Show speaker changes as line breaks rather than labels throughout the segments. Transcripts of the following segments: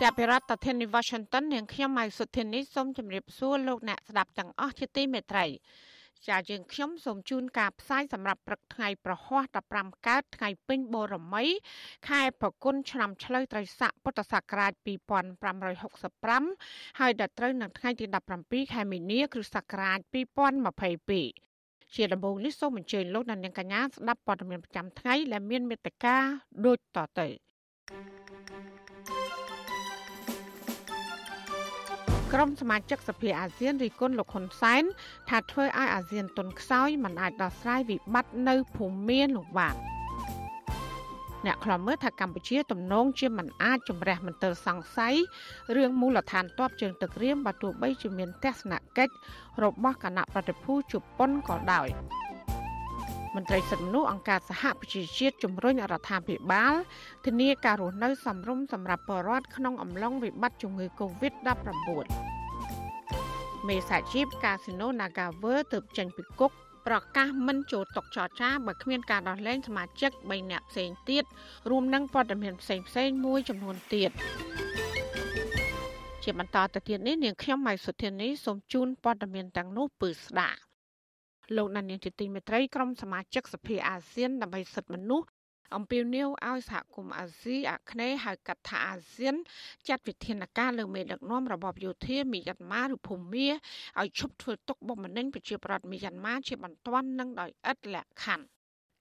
ចាប់ពីរដ្ឋធានី Washington នាងខ្ញុំម៉ៃសុធានីសូមជម្រាបសួរលោកអ្នកស្ដាប់ទាំងអស់ជាទីមេត្រីចាយើងខ្ញុំសូមជូនការផ្សាយសម្រាប់ព្រឹកថ្ងៃប្រហ័ស15កើតថ្ងៃពេញបូរមី ខែប្រគុណឆ្នាំឆ្លូវត្រីស័កពុទ្ធសករាជ2565ហើយដល់ត្រូវនៅថ្ងៃទី17ខែមីនាគ្រិស្តសករាជ2022ជាដំបូងនេះសូមអញ្ជើញលោកអ្នកនាងកញ្ញាស្ដាប់ព័ត៌មានប្រចាំថ្ងៃដែលមានមេត្តាដូចតទៅ ក្រុមសមាជិកសភាអាស៊ានរិះគន់លោកហ៊ុនសែនថាធ្វើឲ្យអាស៊ានទន់ខ្សោយមិនអាចដោះស្រាយវិបត្តិនៅភូមានោះបានអ្នកខ្លំមើលថាកម្ពុជាទំនងជាមិនអាចជំរះមន្ទិលសង្ស័យរឿងមូលដ្ឋានទ័ពជើងទឹករៀមបើទោះបីជាមានទស្សនកិច្ចរបស់គណៈប្រតិភូជប៉ុនក៏ដោយ មន្ត្រីសិទ្ធិមនុស្សអង្គការសហប្រជាជាតិជំរុញរដ្ឋាភិបាលធានាការរស់នៅសមរម្យសម្រាប់ប្រជាពលរដ្ឋក្នុងអំឡុងវិបត្តិជំងឺ Covid-19 មេសាជីពកាស៊ីណូ Nagawer ទើបចេញពីគុកប្រកាសមិនចូលតុចរចាបើគ្មានការដោះលែងសមាជិក3នាក់ផ្សេងទៀតរួមនឹងព័ត៌មានផ្សេងផ្សេងមួយចំនួនទៀតជាបន្តទៅទៀតនេះនាងខ្ញុំម៉ៃសុធានីសូមជូនព័ត៌មានទាំងនោះពឺស្ដាប់ លោកណានៀងជាទីមេត្រីក្រុមសមាជិកសភាអាស៊ានដើម្បីសិទ្ធិមនុស្សអំពាវនាវឲ្យសហគមន៍អាស៊ីអាគ្នេយ៍ហៅកាត់ថាអាស៊ានចាត់វិធានការលើមេដឹកនាំរបបយោធាមីយ៉ាន់ម៉ាឬភូមាឲ្យឈប់ធ្វើទុកបុកម្នេញប្រជាប្រដ្ឋមីយ៉ាន់ម៉ាជាបន្ទាន់និងដោយឥតលក្ខខណ្ឌ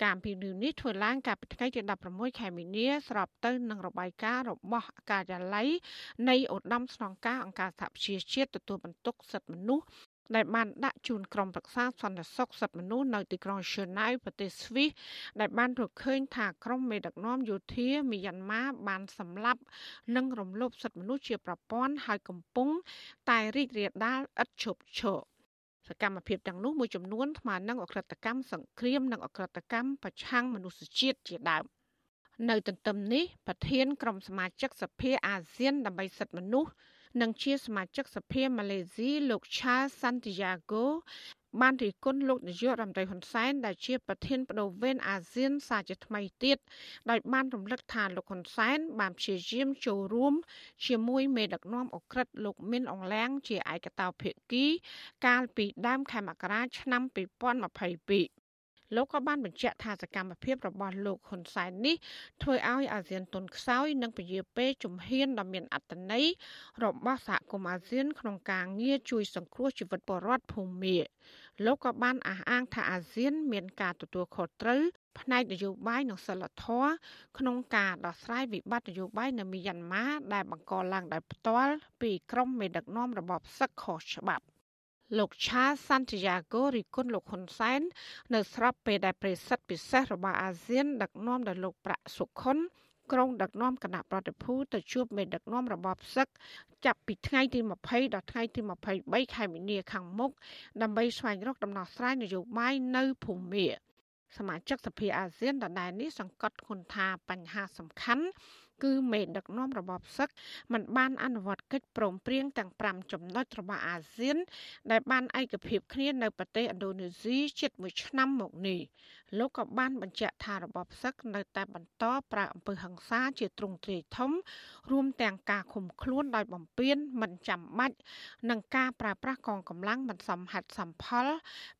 ការពីននេះធ្វើឡើងកាលពីថ្ងៃទី16ខែមីនាស្របទៅនឹងរបាយការណ៍របស់ការិយាល័យនៃឧត្តមស្នងការអង្គការសហប្រជាជាតិទទួលបន្ទុកសិទ្ធិមនុស្ស ដែលបានដាក់ជូនក្រុមប្រឹក្សាសន្តិសុខសិទ្ធិមនុស្សនៅទីក្រុងឈឺណៅប្រទេសស្វីសដែលបានរកឃើញថាក្រុមមេដឹកនាំយោធាមីយ៉ាន់ម៉ាបានសម្លាប់និងរំលោភសិទ្ធិមនុស្សជាប្រព័ន្ធហើយកំពុងតែរីករាលដាលឥតឈប់ឈរសកម្មភាពទាំងនោះមួយចំនួនស្មើនឹងអក្រិតកម្មសង្គ្រាមនិងអក្រិតកម្មប្រឆាំងមនុស្សជាតិជាដើមនៅទន្ទឹមនេះប្រធានក្រុមសមាជិកសភាអាស៊ានដើម្បីសិទ្ធិមនុស្ស និងជាសមាជិកសភាម៉ាឡេស៊ីលោកឆាសាន់ទីយ៉ាហ្គោបានរិះគន់លោកនាយករដ្ឋមន្ត្រីហ៊ុនសែនដែលជាប្រធានបដូវវេនអាស៊ានសាជាថ្មីទៀតដោយបានរំលឹកថាលោកហ៊ុនសែនបានព្យាយាមចូលរួមជាមួយមេដឹកនាំអុក្រិតលោកមីនអងលៀងជាឯកតោភាគី កាលពីដើមខែមករាឆ្នាំ2022 លោកក៏បានបញ្ជាក់ថាសកម្មភាពរបស់លោកហ៊ុនសែននេះធ្វើឲ្យអាស៊ានទុនខ្សោយនិងពជាពេជំហានដ៏មានអត្តន័យរបស់សហគមន៍អាស៊ាន ក្នុងការងារជួយសង្គ្រោះជីវិតពលរដ្ឋភូមាលោកក៏បានអះអាងថាអាស៊ាន មានការទទួលខុសត្រូវផ្នែកនយោបាយនិងសិលធម៌ក្នុងការដោះស្រាយវិបត្តិនយោបាយនៅមីយ៉ាន់ម៉ាដែលបង្កឡើងដោយផ្ទាល់ពីក្រុមមេដឹកនាំរបបសឹកខុសច្បាប់ លោកឆាសាន់ទីយ៉ាហ្គោរីគុណលោកហ៊ុនសែននៅស្របពេលដែលប្រេសិតពិសេសរបស់អាស៊ាន ដឹកនាំដោយលោកប្រាក់សុខុនក្រុងដឹកនាំគណៈប្រតិភូទៅជួបមេដឹកនាំរបបសឹកចាប់ពីថ្ងៃទី20ដល់ថ្ងៃទី23ខែមីនាខាងមុខដើម្បីស្វែងរកដំណោះស្រាយនយោបាយនៅភូមាសមាជិកសភាអាស៊ានដដែលនេះសង្កត់ធ្ងន់ថាបញ្ហាសំខាន់ គឺមេដឹកនាំរបបសឹកមិនបានអនុវត្តកិច្ចព្រមព្រៀងទាំង5ចំណុចរបស់អាស៊ាន ដែលបានឯកភាពគ្នានៅប្រទេសឥណ្ឌូនេស៊ីជិត1ឆ្នាំមកនេះលោកក៏បានបញ្ជាក់ថារបបសឹកនៅតែបន្តប្រើអំពើហិង្សាជាទ្រង់ទ្រាយធំ រួមទាំងការឃុំខ្លួនដោយបំពានមិនចាំបាច់និងការប្រើប្រាស់កងកម្លាំងមិនសមហេតុសមផល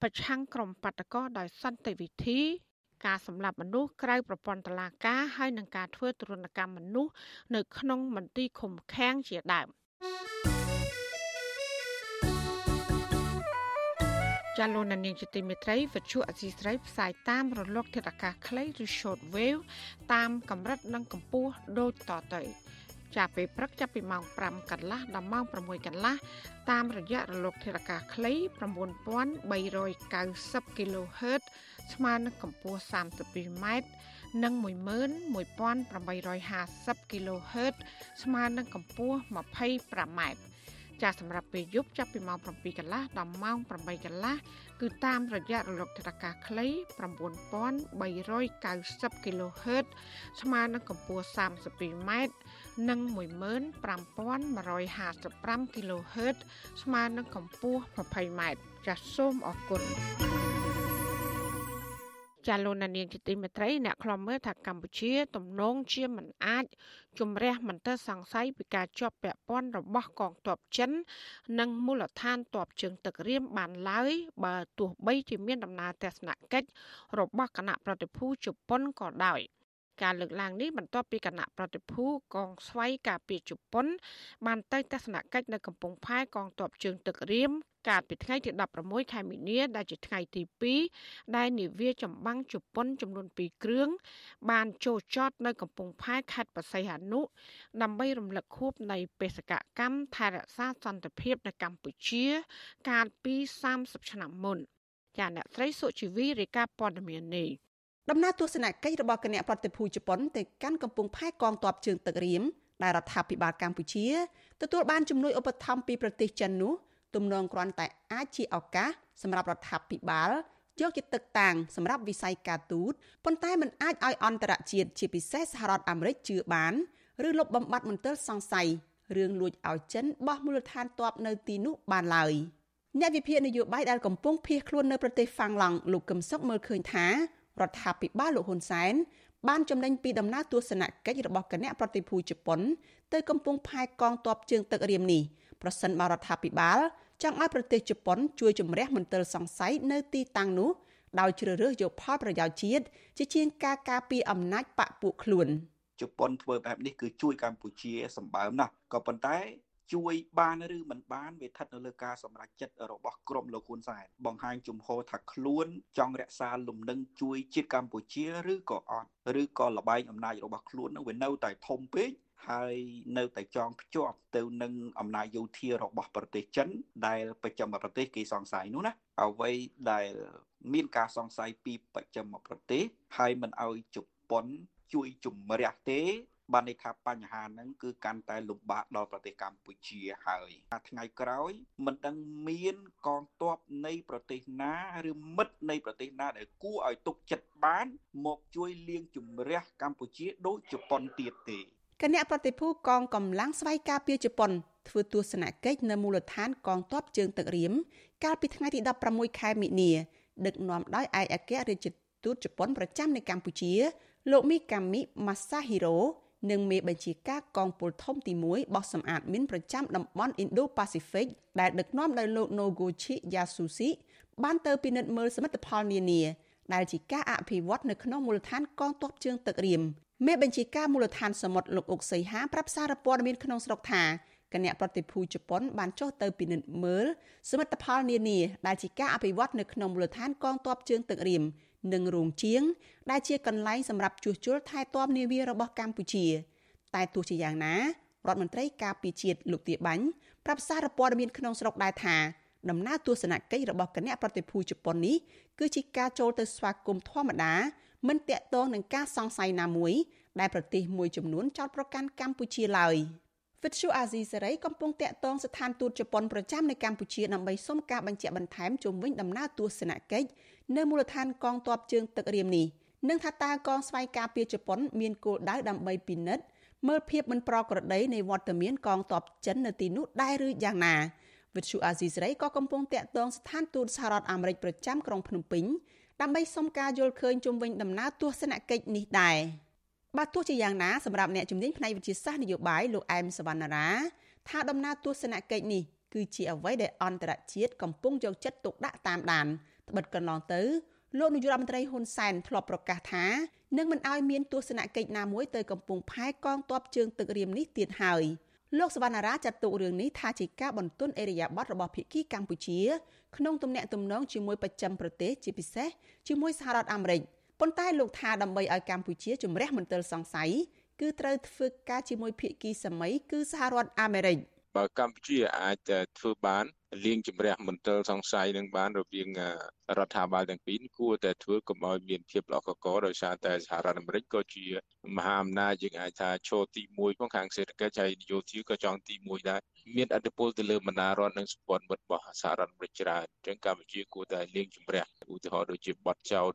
ប្រឆាំងក្រុមបាតកោដោយសន្តិវិធី ការសម្លាប់មនុស្សក្រៅប្រព័ន្ធតុលាការហើយនឹងការធ្វើទរណកម្មមនុស្សនៅក្នុងមន្ទីរឃុំឃាំងជាដើមចាលោកនាងជាទីមេត្រីវិទ្យុអសីស្រីផ្សាយតាមរលកធាតុអាកាសខ្លីឬ short wave តាមកម្រិតនិងកម្ពស់ដូចតទៅចាប់ពេលព្រឹកចាប់ពីម៉ោង5កន្លះដល់ម៉ោង6កន្លះតាមរយៈរលកធាតុអាកាសខ្លី9390 kHz ស្មើនឹងកម្ពស់ 32ម៉ែត្រនិង11850 kHz ស្មើនឹងកម្ពស់ 25ម៉ែត្រចាស់សម្រាប់ពេលយប់ចាប់ពីម៉ោង7កន្លះដល់ម៉ោង8កន្លះគឺតាមរយៈរលកថេរការខ្លី9390 kHz ស្មើនឹងកម្ពស់ 32m និង15155 kHz ស្មើនឹងកម្ពស់ 20m ចាសសូមអរគុណ ចាលោកនាងជាទីមេត្រីអ្នកខ្លំមើលថាកម្ពុជា ទំនងជាមិនអាចជំរះមន្ទិលសង្ស័យពីការជាប់ពាក់ព័ន្ធរបស់កងទ័ពចិន និងមូលដ្ឋានទ័ពជើងទឹករៀមបានឡើយបើទោះបីជាមានដំណើរទស្សនកិច្ចរបស់គណៈប្រតិភូជប៉ុនក៏ដោយការលើកឡើងនេះបន្ទាប់ពីគណៈប្រតិភូកងស្វ័យការពារជប៉ុន បានទៅទស្សនកិច្ចនៅកំពង់ផែកងទ័ពជើងទឹករៀម កាលពីថ្ងៃទី16ខែមីនាដែលជាថ្ងៃទី2ដែលនាវាចម្បាំងជប៉ុនចំនួន2គ្រឿងបានចូលចតនៅកំពង់ផែខេត្តបរសៃហនុដើម្បីរំលឹកខួបនៃបេសកកម្មថែរក្សាសន្តិភាពនៅកម្ពុជា កាលពី30ឆ្នាំមុនចាអ្នកស្រីសុជីវីរាយការណ៍ព័ត៌មាននេះ
ដំណើរទស្សនកិច្ចរបស់គណៈប្រតិភូជប៉ុនទៅកាន់កំពង់ផែកងទ័ពជើងទឹករៀមដែលរដ្ឋាភិបាលកម្ពុជាទទួលបានជំនួយឧបត្ថម្ភពីប្រទេសចិននោះ ទំនងគ្រាន់តែអាចជាឱកាសសម្រាប់រដ្ឋាភិបាលយកជាទឹកតាំងសម្រាប់វិស័យការទូតប៉ុន្តែมันអាចឲ្យអន្តរជាតិជាពិសេសសហរដ្ឋអាមេរិកជឿបានឬលុបបំបាត់មន្ទិលសង្ស័យរឿងលួចឲ្យចិនបោះមូលដ្ឋានទ័ពនៅទីនោះបានឡើយអ្នកវិភាគនយោបាយដែលកំពុងភៀសខ្លួននៅប្រទេសហ្វាំងឡង់លោកកឹមសុខមើលឃើញថារដ្ឋាភិបាលលោកហ៊ុនសែនបានចំណេញពីដំណើរទស្សនកិច្ចរបស់គណៈប្រតិភូជប៉ុនទៅកំពង់ផែកងទ័ពជើងទឹករៀមនេះ ប្រសិនបើរដ្ឋាភិបាលចង់ឲ្យប្រទេសជប៉ុនជួយជំរះមន្ទិលសង្ស័យនៅទីតាំងនោះដោយជ្រើសរើសយកផលប្រយោជន៍ជាតិជាជាងការការពារអំណាចបកពួកខ្លួន
ជប៉ុនធ្វើបែបនេះគឺជួយកម្ពុជាសម្បើមណាស់ក៏ប៉ុន្តែជួយបានឬមិនបានវាស្ថិតនៅលើការសម្រេចចិត្តរបស់ក្រមលោកហ៊ុនសែនបង្ហាញជំហរថាខ្លួនចង់រក្សាលំនឹងជួយជាតិកម្ពុជាឬក៏អត់ឬក៏លបែងអំណាចរបស់ខ្លួននឹងវានៅតែធំពេក ហើយនៅតែចងភ្ជាប់ទៅនឹងអំណាចយោធារបស់ប្រទេសចិន ដែលបច្ចឹមប្រទេសគេសង្ស័យនោះណាអ្វីដែលមានការសង្ស័យពីបច្ចឹមប្រទេស ហើយមិនអោយជប៉ុនជួយជំរះទេបានន័យថាបញ្ហាហ្នឹងគឺកាន់តែលំបាកដល់ប្រទេសកម្ពុជាហើយថ្ងៃក្រោយមិនដឹងមានកងទ័ពនៃប្រទេសណាឬមិត្តនៃប្រទេសណាដែលគួរឲ្យទុកចិត្តបាន មកជួយលាងជំរះកម្ពុជាដូចជប៉ុនទៀតទេ
គណៈប្រតិភូកងកម្លាំងស្វ័យការពារជប៉ុនធ្វើទស្សនកិច្ចនៅមូលដ្ឋានកងទ័ពជើងទឹករៀមកាលពីថ្ងៃទី16ខែមិនិនាដឹកនាំដោយឯកអគ្គរដ្ឋទូតជប៉ុនប្រចាំនៅកម្ពុជា លោកមីកាមីម៉ាសាហ៊ីរ៉ូនិងមេបញ្ជាការកងពលធំទី1បោះសម្អាតមីនប្រចាំតំបន់ Indo-Pacific ដែលដឹកនាំដោយលោក Noguchi Yasushi បានទៅពិនិត្យមើលសមិទ្ធផលនានាដែលជាការអភិវឌ្ឍនៅក្នុងមូលដ្ឋានកងទ័ពជើងទឹករៀម មេបញ្ជាការមូលដ្ឋានសមុទ្រលោកអុកសីហាប្រាប់សារព័ត៌មានក្នុងស្រុកថាគណៈប្រតិភូជប៉ុនបានចុះទៅពិនិត្យមើលសមិទ្ធផលនានាដែលជាការអភិវឌ្ឍនៅក្នុងមូលដ្ឋានកងទ័ពជើងទឹករៀមនិងរោងជាង ដែលជាកន្លែងសម្រាប់ជួសជុលថែទាំនាវារបស់កម្ពុជា តែទោះជាយ៉ាងណារដ្ឋមន្ត្រីការពារជាតិលោកទាបាញ់ប្រាប់សារព័ត៌មានក្នុងស្រុកដែរថាដំណើរទស្សនកិច្ចរបស់គណៈប្រតិភូជប៉ុននេះគឺជាការចូលទៅស្វាគមន៍ធម្មតា មិនតាក់ទងនឹងការសង្ស័យណាមួយ ដែលប្រទេសមួយចំនួនចោទប្រកាន់កម្ពុជាឡើយវិទ្យុអាស៊ីសេរីកំពុងតាក់ទងស្ថានទូតជប៉ុនប្រចាំនៅកម្ពុជាដើម្បីសុំការបញ្ជាក់បន្ថែមជុំវិញដំណើរទស្សនកិច្ចនៅមូលដ្ឋានកងទ័ពជើងទឹករៀមនេះនិងថាតើកងស្វ័យការពារជប៉ុនមានគោលដៅដើម្បីពិនិត្យមើលភាពមិនប្រក្រតីនៃវត្តមានកងទ័ពចិននៅទីនោះដែរឬយ៉ាងណាវិទ្យុអាស៊ីសេរីក៏កំពុងតាក់ទងស្ថានទូតសហរដ្ឋអាមេរិកប្រចាំក្រុងភ្នំពេញ ដើម្បីសុំការយល់ឃើញជុំវិញដំណើរទស្សនកិច្ចនេះដែរបាទទោះជាយ៉ាងណាសម្រាប់អ្នកជំនាញផ្នែកវិទ្យាសាស្ត្រនយោបាយលោកអែមសវណ្ណារាថាដំណើរទស្សនកិច្ចនេះគឺជាអ្វីដែលអន្តរជាតិកំពុងយកចិត្តទុកដាក់តាមដានត្បិតកន្លងទៅលោកនាយករដ្ឋមន្ត្រីហ៊ុនសែនធ្លាប់ប្រកាសថានឹងមិនឲ្យមានទស្សនកិច្ចណាមួយទៅកំពង់ផែកងទ័ពជើងទឹករៀមនេះទៀតហើយ លោកសវណ្ណារាចាត់ទុករឿងនេះថាជាការបន្ទន់អេរយាប័តរបស់ភាគីកម្ពុជាក្នុងទំនាក់ទំនងជាមួយប្រចាំប្រទេសជាពិសេសជាមួយសហរដ្ឋអាមេរិកប៉ុន្តែលោកថាដើម្បីឲ្យកម្ពុជាជំរះមន្ទិលសង្ស័យគឺត្រូវធ្វើការជាមួយភាគីសម័យគឺសហរដ្ឋអាមេរិក
បើកម្ពុជាអាចធ្វើបាន លាងជម្រះមន្ទិលសង្ស័យនឹងបានរវាងរដ្ឋាភិបាលទាំងពីរគួរតែធ្វើកុំឲ្យមានភាពល្អកកដោយសារតែសហរដ្ឋអាមេរិកក៏ជាមហាអំណាចយើងអាចថាឈរទី1ផងខាងសេដ្ឋកិច្ចហើយនយោបាយក៏ចង់ទី1ដែរមានអធិបុលទៅលើបណ្ដារដ្ឋនិងសម្ព័ន្ធមិត្តរបស់សហរដ្ឋអាមេរិកច្រើនអញ្ចឹងកម្ពុជាគួរតែលាងជម្រះឧទាហរណ៍ដូចជាបទចោត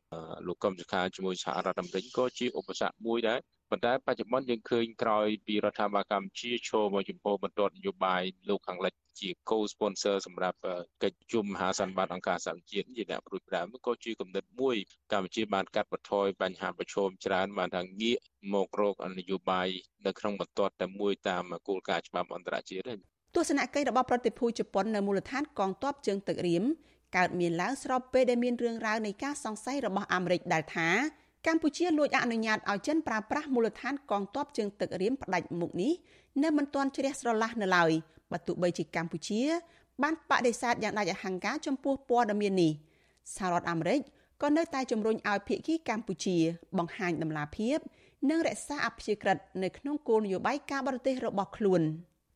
លោកកឹមសុខាជាមួយសហរដ្ឋអាមេរិកក៏ជាឧបសគ្គមួយដែរ ប៉ុន្តែបច្ចុប្បន្នយើងឃើញក្រោយពីរដ្ឋាភិបាលកម្ពុជាឈរមកចំពោះបន្ទាត់នយោបាយលោកខាងលិចជា co-sponsor សម្រាប់កិច្ចជុំមហាសន្និបាតអង្គការសហប្រជាជាតិជាអ្នកព្រួយផ្ដើមក៏ជាគំនិតមួយកម្ពុជាបានកាត់បន្ថយបញ្ហាប្រឈមច្រើនបានថាងាកមករកនយោបាយនៅក្នុងបន្ទាត់តែមួយតាមគោលការណ៍ច្បាប់អន្តរជាតិ
ទស្សនកិច្ចរបស់ប្រតិភូជប៉ុននៅមូលដ្ឋានកងទ័ពជើងទឹករៀមកើតមានឡើងស្របពេលដែលមានរឿងរ៉ាវនៃការសង្ស័យរបស់អាមេរិកដែលថា កម្ពុជាលួចអនុញ្ញាតឲ្យចិនប្រើប្រាស់មូលដ្ឋានកងទ័ពជើងទឹករៀមផ្ដាច់មុខនេះនៅមិនទាន់ជ្រះស្រឡះនៅឡើយបើទោះបីជាកម្ពុជា បានបដិសេធយ៉ាងដាច់អហង្ការចំពោះព័ត៌មាននេះសហរដ្ឋអាមេរិកក៏នៅតែជំរុញឲ្យភាគីកម្ពុជា បង្ហាញដំណាភាព និងរក្សាអព្យាក្រឹតនៅក្នុងគោលនយោបាយការបរទេសរបស់ខ្លួន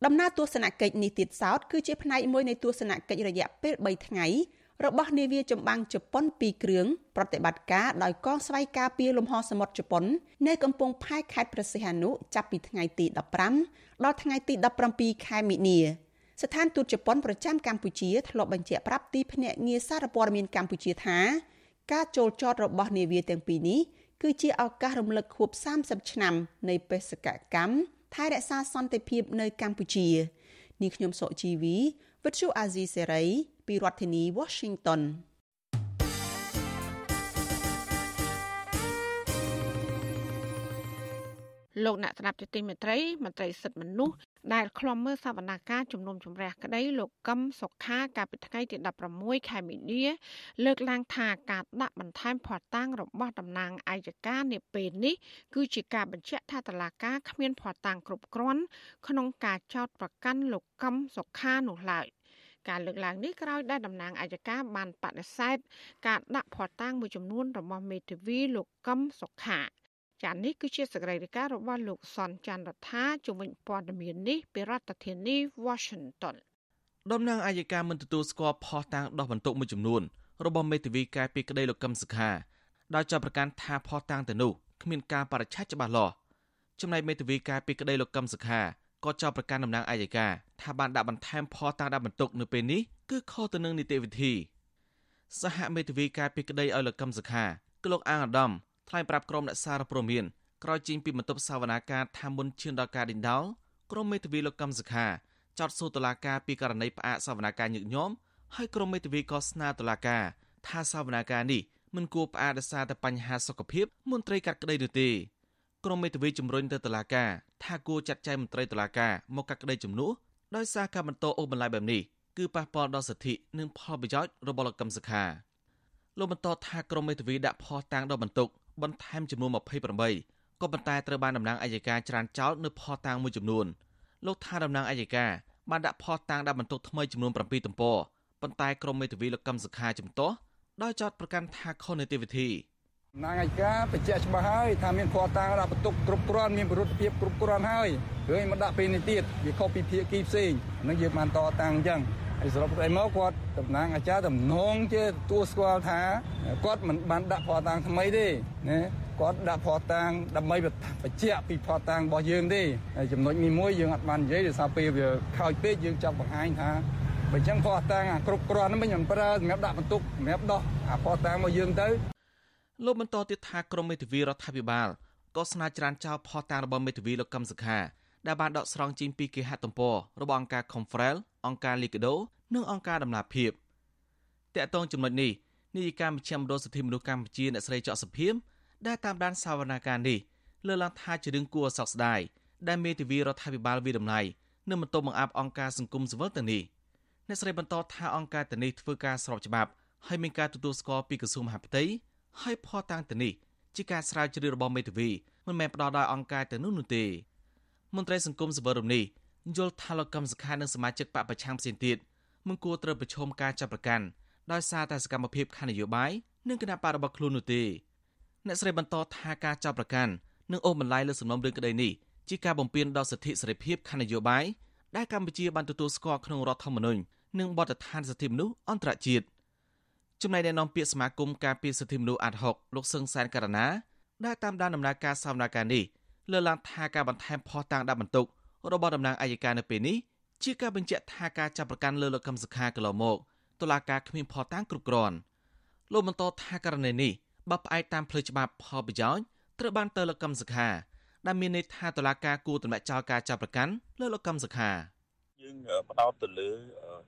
ដំណើរទស្សនកិច្ចនេះទៀតសោតគឺជាផ្នែកមួយនៃទស្សនកិច្ចរយៈពេល3ថ្ងៃ របស់នាវាចម្បាំងជប៉ុន2គ្រឿងប្រតិបត្តិការដោយកងស្វ័យការពារលំហសមុទ្រជប៉ុននៅកំពង់ផែខេត្តព្រះសីហនុចាប់ពីថ្ងៃទី15ដល់ថ្ងៃទី17ខែមិនិនាស្ថានទូតជប៉ុនប្រចាំកម្ពុជាធ្លាប់បញ្ជាក់ប្រាប់ទីភ្នាក់ងារសារព័ត៌មានកម្ពុជាថាការចូលចតរបស់នាវាទាំងពីរនេះគឺជាឱកាសរំលឹកខួប30ឆ្នាំនៃបេសកកម្មថែរក្សាសន្តិភាពនៅកម្ពុជានាងខ្ញុំសុជីវីវិទ្យុអាស៊ីសេរី ពីរដ្ឋធានី Washington
លោកអ្នកស្ដាប់ជាទីមេត្រីមន្ត្រីសិទ្ធិមនុស្សដែលខ្លំមើលសវនាការជំនុំជម្រះក្តីលោកកឹមសុខាកាលពីថ្ងៃទី16ខែមីនាលើកឡើងថាការដាក់បន្ថែមភ័ស្តុតាងរបស់តំណាងអัยការនាពេលនេះគឺជាការបញ្ជាក់ថាតឡាការគ្មានភ័ស្តុតាងគ្រប់គ្រាន់ក្នុងការចោទប្រកាន់លោកកឹមសុខានោះឡើយ ការលើកឡើងនេះក្រោយដែលតំណាងអัยការបានបដិសេធការដាក់ភ័ស្តុតាងមួយចំនួនរបស់មេធាវីលោកកឹមសុខាចា៎នេះគឺជាសកម្មភាពរបស់លោកសនច័ន្ទរដ្ឋាជំនាញព័ត៌មាននេះពីរដ្ឋធានី Washington
តំណាងអាយកាមិនទទួលស្គាល់ផុសតាំងដោះបន្ទុកមួយចំនួនរបស់មេធាវីកែពីក្តីលោកកឹមសុខាដោយចាប់ប្រកាន់ថាផុសតាំងទៅនោះគ្មានការបរិច្ឆេទច្បាស់លាស់ចំណែកមេធាវីកែពីក្តីលោកកឹមសុខា ក៏ចោទប្រកាន់តំណាងអាយកាថាបានដាក់បន្ថែមផុសតាំងដាក់បន្ទុកនៅពេលនេះគឺខុសទៅនឹងនីតិវិធីសហមេធាវីកែពីក្តីឲ្យលោកកឹមសុខាគឺលោកអាងអាដាមថ្លែងប្រាប់ក្រុមអ្នកសារព័ត៌មានក្រោយចេញពីបន្ទប់សវនាការថាមុនឈានដល់ការដេញដោលក្រុមមេធាវីលោកកឹមសុខាចោទសួរតុលាការពីករណីផ្អាកសវនាការញឹកញាប់ហើយក្រុមមេធាវីក៏ស្នើតុលាការថាសវនាការនេះមិនគួរផ្អាកដោយសារតែបញ្ហាសុខភាពមន្ត្រីកាត់ក្តីនោះទេ ក្រុមមេធាវីជំរុញទៅតុលាការថាគួរចាត់ចែងមន្ត្រីតុលាការមកកាត់ក្តីជំនួសដោយសារការបន្តអូសបន្លាយបែបនេះគឺប៉ះពាល់ដល់សិទ្ធិនិងផលប្រយោជន៍របស់លោកកឹមសុខាលោកបន្តថាក្រុមមេធាវីដាក់ផោះតាំងដល់បន្ទុកបន្ថែមចំនួន28ក៏ប៉ុន្តែត្រូវបានតំណាងអัยការច្រានចោលនៅផោះតាំងមួយចំនួនលោកថាតំណាងអัយការបានដាក់ផោះតាំងដាក់បន្ទុកថ្មីចំនួន7ទំព័រប៉ុន្តែក្រុមមេធាវីលោកកឹមសុខាជំទាស់ដោយចោទប្រកាន់ថាខុសនីតិវិធី
ណាងឯកាបញ្ជាក់ច្បាស់ហើយថាមានភ័ស្តុតាងដាក់បន្ទុកគ្រប់គ្រាន់មានប្រតិភិបគ្រប់គ្រាន់ហើយរឿងមកដាក់ពេលនេះទៀតវាខុសពីភាគីផ្សេងនឹងយើងបានតតាំងអញ្ចឹងហើយសរុបទៅមកគាត់តំណាងអាចារ្យតំណងជាទទួលស្គាល់ថាគាត់មិនបានដាក់ភ័ស្តុតាងថ្មីទេណាគាត់ដាក់ភ័ស្តុតាងដើម្បីបញ្ជាក់ពីភ័ស្តុតាងរបស់យើងទេហើយចំណុចនេះមួយយើងអត់បាននិយាយដោយសារពេលវាខោចពេកយើងចង់បង្ហាញថាបើចឹងភ័ស្តុតាងគ្រប់គ្រាន់ហ្នឹងមិនប្រើសម្រាប់ដាក់បន្ទុកសម្រាប់ដោះអាភ័ស្តុតាងរបស់យើងទៅ
លោកបន្តទៀតថាក្រមមេធាវីរដ្ឋាភិបាលក៏ស្នើច្រានចោលផោះតាំងរបស់មេធាវីលោកកឹមសុខាដែលបានដកស្រង់ចេញពីគេហទំព័ររបស់អង្គការ Confrel អង្គការ Likido និងអង្គការដំណាភៀបតកតងចំណុចនេះនាយិកាមជ្ឈមណ្ឌលសិទ្ធិមនុស្សកម្ពុជាអ្នកស្រីចော့សុភីមដែលតាមដានសវនាការនេះលើកឡើងថាជារឿងគួរឲ្យសោកស្ដាយដែលមេធាវីរដ្ឋាភិបាលវិដំណៃនឹងបន្តបង្អាប់អង្គការសង្គមស៊ីវិលទាំងនេះអ្នកស្រីបន្តថាអង្គការទាំងនេះធ្វើការស្របច្បាប់ហើយមានការទទួលស្គាល់ពីក្រសួងមហាផ្ទៃ ហើយផតាំងទៅនេះជាការស្រាវជ្រាវរបស់មេធាវីមិនមែនផ្ដោតដោយអង្គការទៅនោះនោះទេមន្ត្រីសង្គមសវរមនេះយល់ថាលោកកឹមសុខានិងសមាជិកបពប្រឆាំងផ្សេងទៀតមិនគួរត្រូវប្រឈមការចាប់ប្រកាន់ដោយសារតែសកម្មភាពខាងនយោបាយនិងគណៈបករបស់ខ្លួននោះទេអ្នកស្រីបន្តថាការចាប់ប្រកាន់និងអូសបន្លាយលើសំណុំរឿងក្តីនេះជាការបំពានដល់សិទ្ធិសេរីភាពខាងនយោបាយដែលកម្ពុជាបានទទួលស្គាល់ក្នុងរដ្ឋធម្មនុញ្ញនិងបទដ្ឋានសិទ្ធិមនុស្សអន្តរជាតិ ចំណែកអ្នកនាំពាក្យសមាគមការពារសិទ្ធិមនុស្សអាត់ហុកលោកសឹងសានករណាដែលតាមដានដំណើរការសវនកម្មនេះលើកឡើងថាការបន្ថែមភស្តុតាងដាក់បន្ទុករបស់តំណាងអัยការនៅពេលនេះជាការបញ្ជាក់ថាការចាប់ប្រកាន់លើលោកកឹមសុខាកន្លងមកតុលាការគ្មានភស្តុតាងគ្រប់គ្រាន់លោកបន្តថាករណីនេះបើផ្អែកតាមផ្លូវច្បាប់ផលប្រយោជន៍ត្រូវបានទៅលោកកឹមសុខាដែលមានន័យថាតុលាការគួរទម្លាក់ចោលការចាប់ប្រកាន់លើលោកកឹមសុខា
យើងផ្ដោតទៅលើ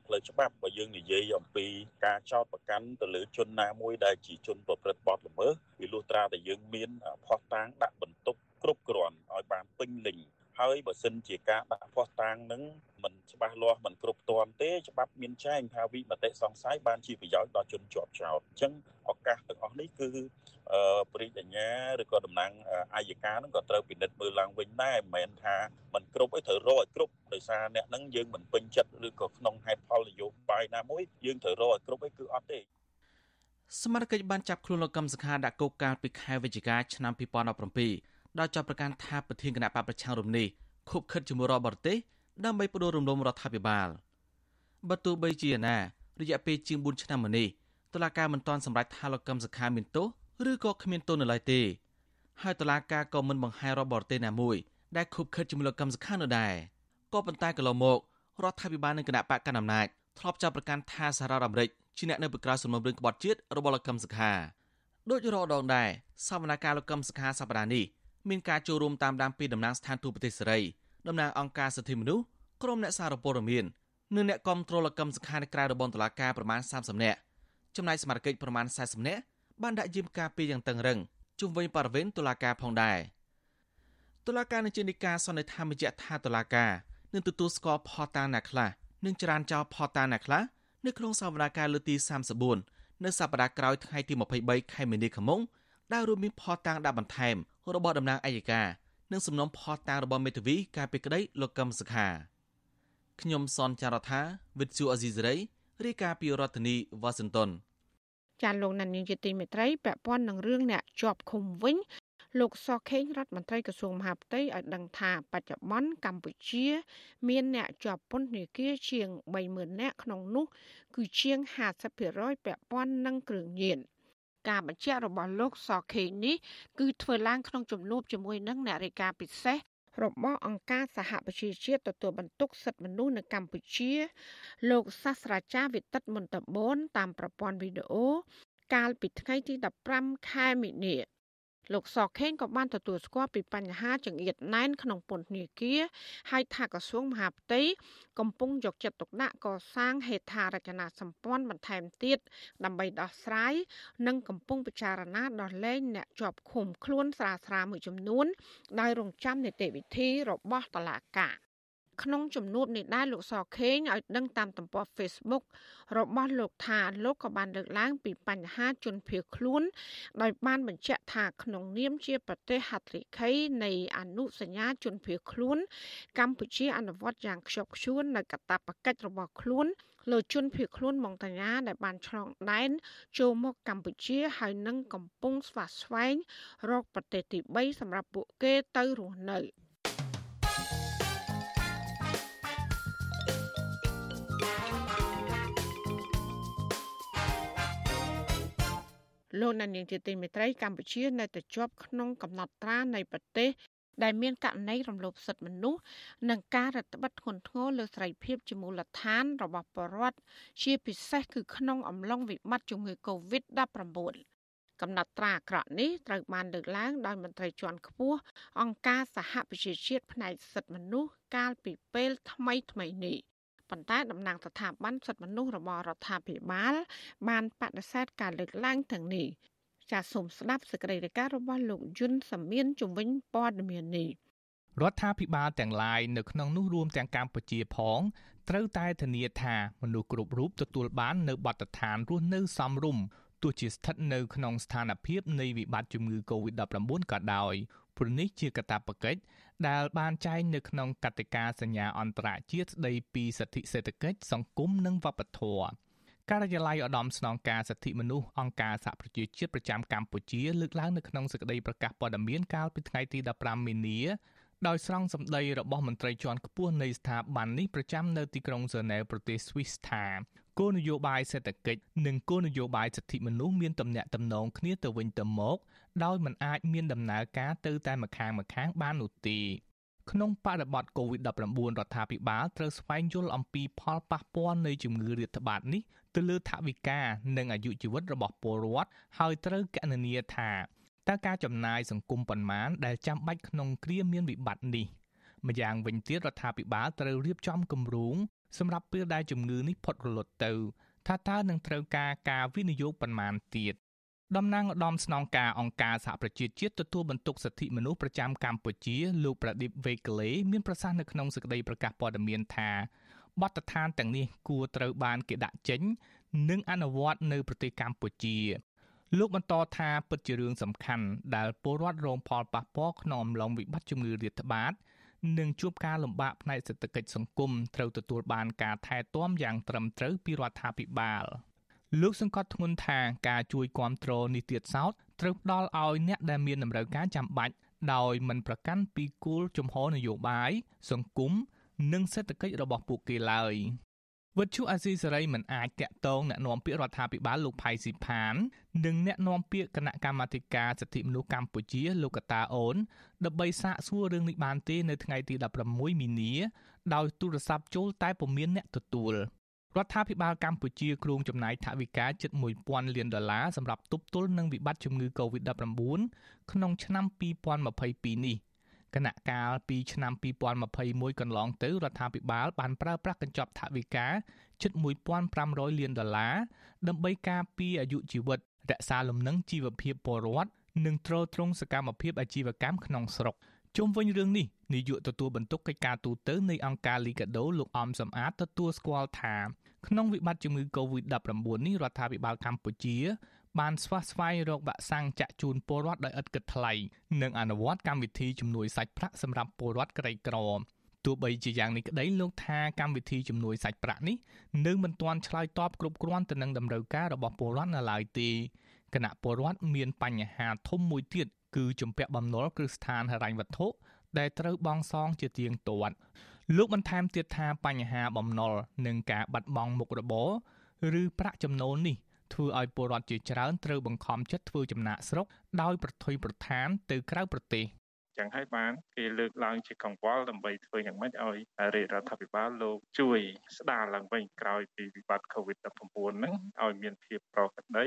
ផ្លូវច្បាប់បើយើងនិយាយអំពីការចោទប្រកាន់ទៅលើជនណាមួយដែលជាជនប្រព្រឹត្តបទល្មើសវាលុះត្រាតែយើងមានផុសតាងដាក់បន្ទុកគ្រប់គ្រាន់ឲ្យបានពេញលេញហើយបើសិនជាការដាក់ផុសតាងនឹងមិន ច្បាស់លាស់មិនគ្រប់គ្រាន់ទេច្បាប់មានចែងថាវិមតិសង្ស័យបានជាប្រយោជន៍ដល់ជនជាប់ចោតអញ្ចឹងឱកាសទាំងអស់នេះគឺព្រិយញ្ញាឬក៏តំណាងអាយកានឹងក៏ត្រូវពិនិត្យមើលឡើងវិញដែរមិនមែនថាมันគ្រប់ឯត្រូវរកឲ្យគ្រប់ដោយសារអ្នកនឹងយើងមិនពេញចិត្តឬក៏ក្នុងហេតុផលនយោបាយណាមួយយើងត្រូវរកឲ្យគ្រប់ឯគឺអត់ទេ
សមាជិកបានចាប់ខ្លួនលោកកឹមសុខាដាក់គុកកាលពីខែវិច្ឆិកាឆ្នាំ2017ដោយចាប់ប្រកាន់ថាប្រធានគណៈបកប្រឆាំងរំនេះខុបខិតជាមួយរដ្ឋបរទេស ដើម្បីផ្ដួលរំលំរដ្ឋាភិបាលបើទោះបីជាណារយៈពេលជាង4ឆ្នាំមកនេះតុលាការមិនទាន់សម្រេចថាលោកកឹមសុខាមានទោសឬក៏គ្មានទោសនៅឡើយទេហើយតុលាការក៏មិនបង្ហាញរដ្ឋបរទេសណាមួយដែលខុបខិតជាមួយលោកកឹមសុខានៅដែរក៏ប៉ុន្តែកន្លងមករដ្ឋាភិបាលនិងគណៈបកកណ្ដាលអំណាចធ្លាប់ចាប់ប្រកាន់ថាសហរដ្ឋអាមេរិកជាអ្នកនៅពីក្រោយសំណុំរឿងក្បត់ជាតិរបស់លោកកឹមសុខាដោយរដងដែរសវនកម្មលោកកឹមសុខាសប្តាហ៍នេះមានការចូលរួមតាមដានពីតំណាងស្ថានទូតប្រទេសសេរី តំណាងអង្គការសិទ្ធិមនុស្សក្រុមអ្នកសារព័ត៌មាននិងអ្នកគាំទ្រលោកកឹមសុខានៅក្រៅរបបតុលាការប្រមាណ30នាក់ចំណែកសមាជិកប្រមាណ40នាក់បានដាក់យាមការពីយ៉ាងតឹងរឹងជុំវិញបរិវេណតុលាការផងដែរតុលាការនឹងជានិកាសន្និដ្ឋានបញ្ជាក់ថាតុលាការនឹងទទួលស្គាល់ផតាណាខ្លះនិងចរានចោលផតាណាខ្លះនៅក្នុងសវនាការលើទី34នៅសប្តាហ៍ក្រោយថ្ងៃទី23ខែមីនាខាងមុខដែលរួមមានផតាងដាក់បន្ថែមរបស់តំណាងអัยការ និងសំណុំផតាងរបស់មេធាវីការពីក្តីលោកកឹមសុខាខ្ញុំសនចាររថាវិទ្យុអេស៊ីសរ៉ៃរាយការណ៍ពីរដ្ឋធានីវ៉ាស៊ីនតោន
ចាលោកណានៀងជាទីមេត្រីពាក់ព័ន្ធនឹងរឿងអ្នកជាប់ឃុំវិញលោកសខេងរដ្ឋមន្ត្រីក្រសួងមហាផ្ទៃឲ្យដឹងថាបច្ចុប្បន្នកម្ពុជា មានអ្នកជាប់ពន្ធនាគារជាង30000នាក់ក្នុងនោះ គឺជាង50%ពាក់ព័ន្ធនឹងគ្រឿងញៀន ការបញ្ជាក់របស់លោកសខេងនេះគឺធ្វើឡើងក្នុងជំនួបជាមួយនឹងអ្នករាយការណ៍ពិសេសរបស់អង្គការសហប្រជាជាតិទទួលបន្ទុកសិទ្ធិមនុស្សនៅកម្ពុជា លោកសាស្ត្រាចារ្យវិទិតមន្តបូនតាមប្រព័ន្ធវីដេអូកាលពីថ្ងៃទី15ខែមិនិនា លោកសខេងក៏បានទទួលស្គាល់ពីបញ្ហាចង្អៀតណែនក្នុងពន្ធនាគារហើយថាក្រសួងមហាផ្ទៃកំពុងយកចិត្តទុកដាក់កសាងហេដ្ឋារចនាសម្ព័ន្ធបន្ថែមទៀតដើម្បីដោះស្រាយនិងកំពុងពិចារណាដោះលែងអ្នកជាប់ឃុំខ្លួនស្រាលស្រាមួយចំនួនដោយរងចាំនីតិវិធីរបស់តុលាការ ក្នុងជំនួបនេះដែរលោកសខេងឲ្យដឹងតាមទំព័រ Facebook របស់លោកថាលោកក៏បានលើកឡើងពីបញ្ហាជនភៀសខ្លួន ដោយបានបញ្ជាក់ថាក្នុងនាមជាប្រទេសហត្ថលេខីនៃអនុសញ្ញាជនភៀសខ្លួន កម្ពុជាអនុវត្តយ៉ាងខ្ជាប់ខ្ជួននៅកាតព្វកិច្ចរបស់ខ្លួនលើជនភៀសខ្លួនម៉ុងតាញាដែលបានឆ្លងដែនចូលមកកម្ពុជាហើយនឹងកំពុងស្វាស្វែងរកប្រទេសទី3សម្រាប់ពួកគេទៅរស់នៅ។ លោកណានៀងជាទីមេត្រីកម្ពុជានៅតែជាប់ក្នុងកំណត់ត្រានៃប្រទេសដែលមានករណីរំលោភសិទ្ធិមនុស្សនិងការរដ្ឋបិទធ្ងន់ធ្ងរលើសេរីភាពជាមូលដ្ឋានរបស់ប្រជាពលរដ្ឋជាពិសេសគឺក្នុងអំឡុងវិបត្តិជំងឺ Covid-19 កំណត់ត្រាអាក្រក់នេះត្រូវបានលើកឡើងដោយមន្ត្រីជាន់ខ្ពស់អង្គការសហប្រជាជាតិផ្នែកសិទ្ធិមនុស្សកាលពីពេលថ្មីថ្មីនេះ ប៉ុន្តែតំណាងស្ថាប័នសិទ្ធិមនុស្សរបស់រដ្ឋាភិបាល បានបដិសេធការលើកឡើងទាំងនេះចាសសូមស្ដាប់សេចក្តីរាយការណ៍របស់លោកយុនសាមៀនជំវិញព័ត៌មាននេះ
រដ្ឋាភិបាលទាំងឡាយនៅក្នុងនោះរួមទាំងកម្ពុជាផងត្រូវតែធានាថាមនុស្សគ្រប់រូបទទួលបាននៅបទដ្ឋានរស់នៅសមរម្យទោះជាស្ថិតនៅក្នុងស្ថានភាពនៃវិបត្តិជំងឺ Covid-19 ក៏ដោយ ព្រោះនេះជាកាតព្វកិច្ចដែលបានចែងនៅក្នុងកតិកាសញ្ញាអន្តរជាតិស្តីពីសិទ្ធិសេដ្ឋកិច្ចសង្គមនិងវប្បធម៌ការិយាល័យឧត្តមស្នងការសិទ្ធិមនុស្សអង្គការសហប្រជាជាតិប្រចាំកម្ពុជាលើកឡើងនៅក្នុងសេចក្តីប្រកាសព័ត៌មានកាលពីថ្ងៃទី15មីនាដោយស្រង់សម្ដីរបស់មន្ត្រីជាន់ខ្ពស់នៃស្ថាប័ននេះប្រចាំនៅទីក្រុងហ្សឺណែវប្រទេសស្វីសថាគោលនយោបាយសេដ្ឋកិច្ចនិងគោលនយោបាយសិទ្ធិមនុស្សមានទំនាក់ទំនងគ្នាទៅវិញទៅមក ដោយមិនអាចមានដំណើរការទៅតែម្ខាងម្ខាងបាននោះទេក្នុងបរិបទ COVID-19 រដ្ឋាភិបាលត្រូវស្វែងយល់អំពីផលប៉ះពាល់នៃជំងឺរាតត្បាតនេះទៅលើថវិកានិងអាយុជីវិតរបស់ពលរដ្ឋហើយត្រូវកណនាថាតើការចំណាយសង្គមប៉ុន្មានដែលចាំបាច់ក្នុងគ្រាមានវិបត្តិនេះម្យ៉ាងវិញទៀតរដ្ឋាភិបាលត្រូវរៀបចំគម្រោងសម្រាប់ពេលដែលជំងឺនេះផុតរលត់ទៅ ថាតើនឹងត្រូវការការវិនិយោគប៉ុន្មានទៀត តំណាងឧត្តមស្នងការអង្គការសហប្រជាជាតិទទួលបន្ទុកសិទ្ធិមនុស្សប្រចាំកម្ពុជាលោកប្រដិបវេកលេមានប្រសាសន៍នៅក្នុងសេចក្តីប្រកាសព័ត៌មានថាបទដ្ឋានទាំងនេះគួរត្រូវបានគេដាក់ចេញ និងអនុវត្តនៅប្រទេសកម្ពុជាលោកបន្តថាពិតជារឿងសំខាន់ដែលពលរដ្ឋរងផលប៉ះពាល់ក្នុងអំឡុងវិបត្តិជំងឺរាតត្បាតនិងជួបការលំបាកផ្នែកសេដ្ឋកិច្ចសង្គមត្រូវទទួលបានការថែទាំយ៉ាងត្រឹមត្រូវពីរដ្ឋាភិបាល លោកសង្កត់ធ្ងន់ថាការជួយគាំទ្រនេះទៀតសោតត្រូវផ្ដល់ឲ្យអ្នកដែលមានតម្រូវការចាំបាច់ដោយមិនប្រកាន់ពីគោលជំហរនយោបាយសង្គមនិងសេដ្ឋកិច្ចរបស់ពួកគេឡើយវត្ថុអាស៊ីសេរីមិនអាចតាក់ទងអ្នកនាំពាក្យរដ្ឋាភិបាលលោកផៃស៊ីផាន និងអ្នកនាំពាក្យគណៈកម្មាធិការសិទ្ធិមនុស្សកម្ពុជាលោកកតាអូនដើម្បីសាកសួររឿងនេះបានទេនៅថ្ងៃទី16មីនាដោយទូរស័ព្ទចូលតែពុំមានអ្នកទទួល រដ្ឋាភិបាលកម្ពុជាគ្រោងចំណាយថវិកាជិត1000លានដុល្លារសម្រាប់ទប់ទល់នឹងវិបត្តិជំងឺ Covid-19 ក្នុងឆ្នាំ2022នេះគណៈកាលពីឆ្នាំ2021កន្លងទៅរដ្ឋាភិបាលបានប្រើប្រាស់កញ្ចប់ថវិកាជិត1500លានដុល្លារដើម្បីការពារអាយុជីវិតរក្សាលំនឹងជីវភាពពលរដ្ឋនិងទ្រទ្រង់សកម្មភាពអាជីវកម្មក្នុងស្រុក ជុំវិញរឿងនេះនាយកទទួលបន្ទុកកិច្ចការទូតនៃអង្គការ Liga do លោកអំសំអាតទទួលស្គាល់ថាក្នុងវិបត្តិជំងឺ Covid-19 នេះរដ្ឋាភិបាលកម្ពុជា បានស្វះស្វែងរកវ៉ាក់សាំងចាក់ជូនពលរដ្ឋដោយឥតគិតថ្លៃនិងអនុវត្តកម្មវិធីជំនួយសាច់ប្រាក់សម្រាប់ពលរដ្ឋក្រីក្រទោះបីជាយ៉ាងនេះក្តីលោកថាកម្មវិធីជំនួយសាច់ប្រាក់នេះនៅមិនទាន់ឆ្លើយតបគ្រប់គ្រាន់ទៅនឹងតម្រូវការរបស់ពលរដ្ឋនៅឡើយទេគណៈពលរដ្ឋមានបញ្ហាធំមួយទៀត គឺជំពាក់បំណុលគ្រឹះស្ថានហិរញ្ញវត្ថុដែលត្រូវបង់សងជាទៀងទាត់លោកបន្ថែមទៀតថាបញ្ហាបំណុលនិងការបាត់បង់មុខរបរឬប្រាក់ចំណូលនេះធ្វើឲ្យពលរដ្ឋជាច្រើនត្រូវបង្ខំចិត្តធ្វើចំណាកស្រុកដោយប្រថុយប្រឋានទៅក្រៅប្រទេស
ចឹងហើយបានគេលើកឡើងជាកង្វល់ដើម្បីធ្វើយ៉ាងម៉េចឲ្យរាជរដ្ឋាភិបាលលោកជួយស្ដារឡើងវិញក្រោយពីវិបត្តិ COVID-19 ហ្នឹងឲ្យមានភាពប្រក្រតី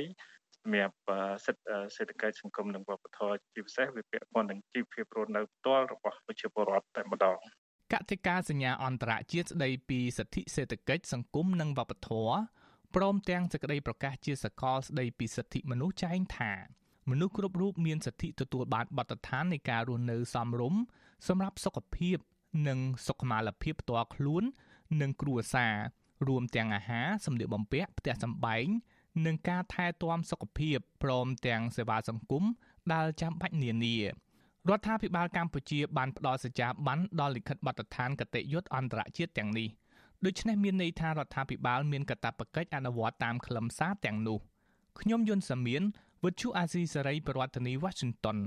សម្រាប់សិទ្ធិសេដ្ឋកិច្ចសង្គមនិងវប្បធម៌ជាពិសេសវាពាក់ព័ន្ធនឹងជីវភាពរស់នៅផ្ទាល់របស់ប្រជាពលរដ្ឋតែម្ដង
កតិកាសញ្ញាអន្តរជាតិស្ដីពីសិទ្ធិសេដ្ឋកិច្ចសង្គមនិងវប្បធម៌ព្រមទាំងសេចក្តីប្រកាសជាសកលស្តីពីសិទ្ធិមនុស្សចែងថាមនុស្សគ្រប់រូបមានសិទ្ធិទទួលបានបទដ្ឋាននៃការរស់នៅសមរម្យសម្រាប់សុខភាព និងសុខុមាលភាពផ្ទាល់ខ្លួន និងគ្រួសាររួមទាំងអាហារសម្លៀកបំពាក់ផ្ទះសម្បែង និងការថែទាំសុខភាពព្រមទាំងសេវាសង្គមដែលចាំបាច់នានារដ្ឋាភិបាលកម្ពុជាបានផ្ដល់សច្ចាប័នដល់លិខិតបទដ្ឋានគតិយុត្តអន្តរជាតិទាំងនេះដូច្នេះមានន័យថារដ្ឋាភិបាលមានកាតព្វកិច្ចអនុវត្តតាមខ្លឹមសារទាំងនោះខ្ញុំយុនសាមៀនវិទ្យុអាស៊ីសេរីប្រធានាធិបតី Washington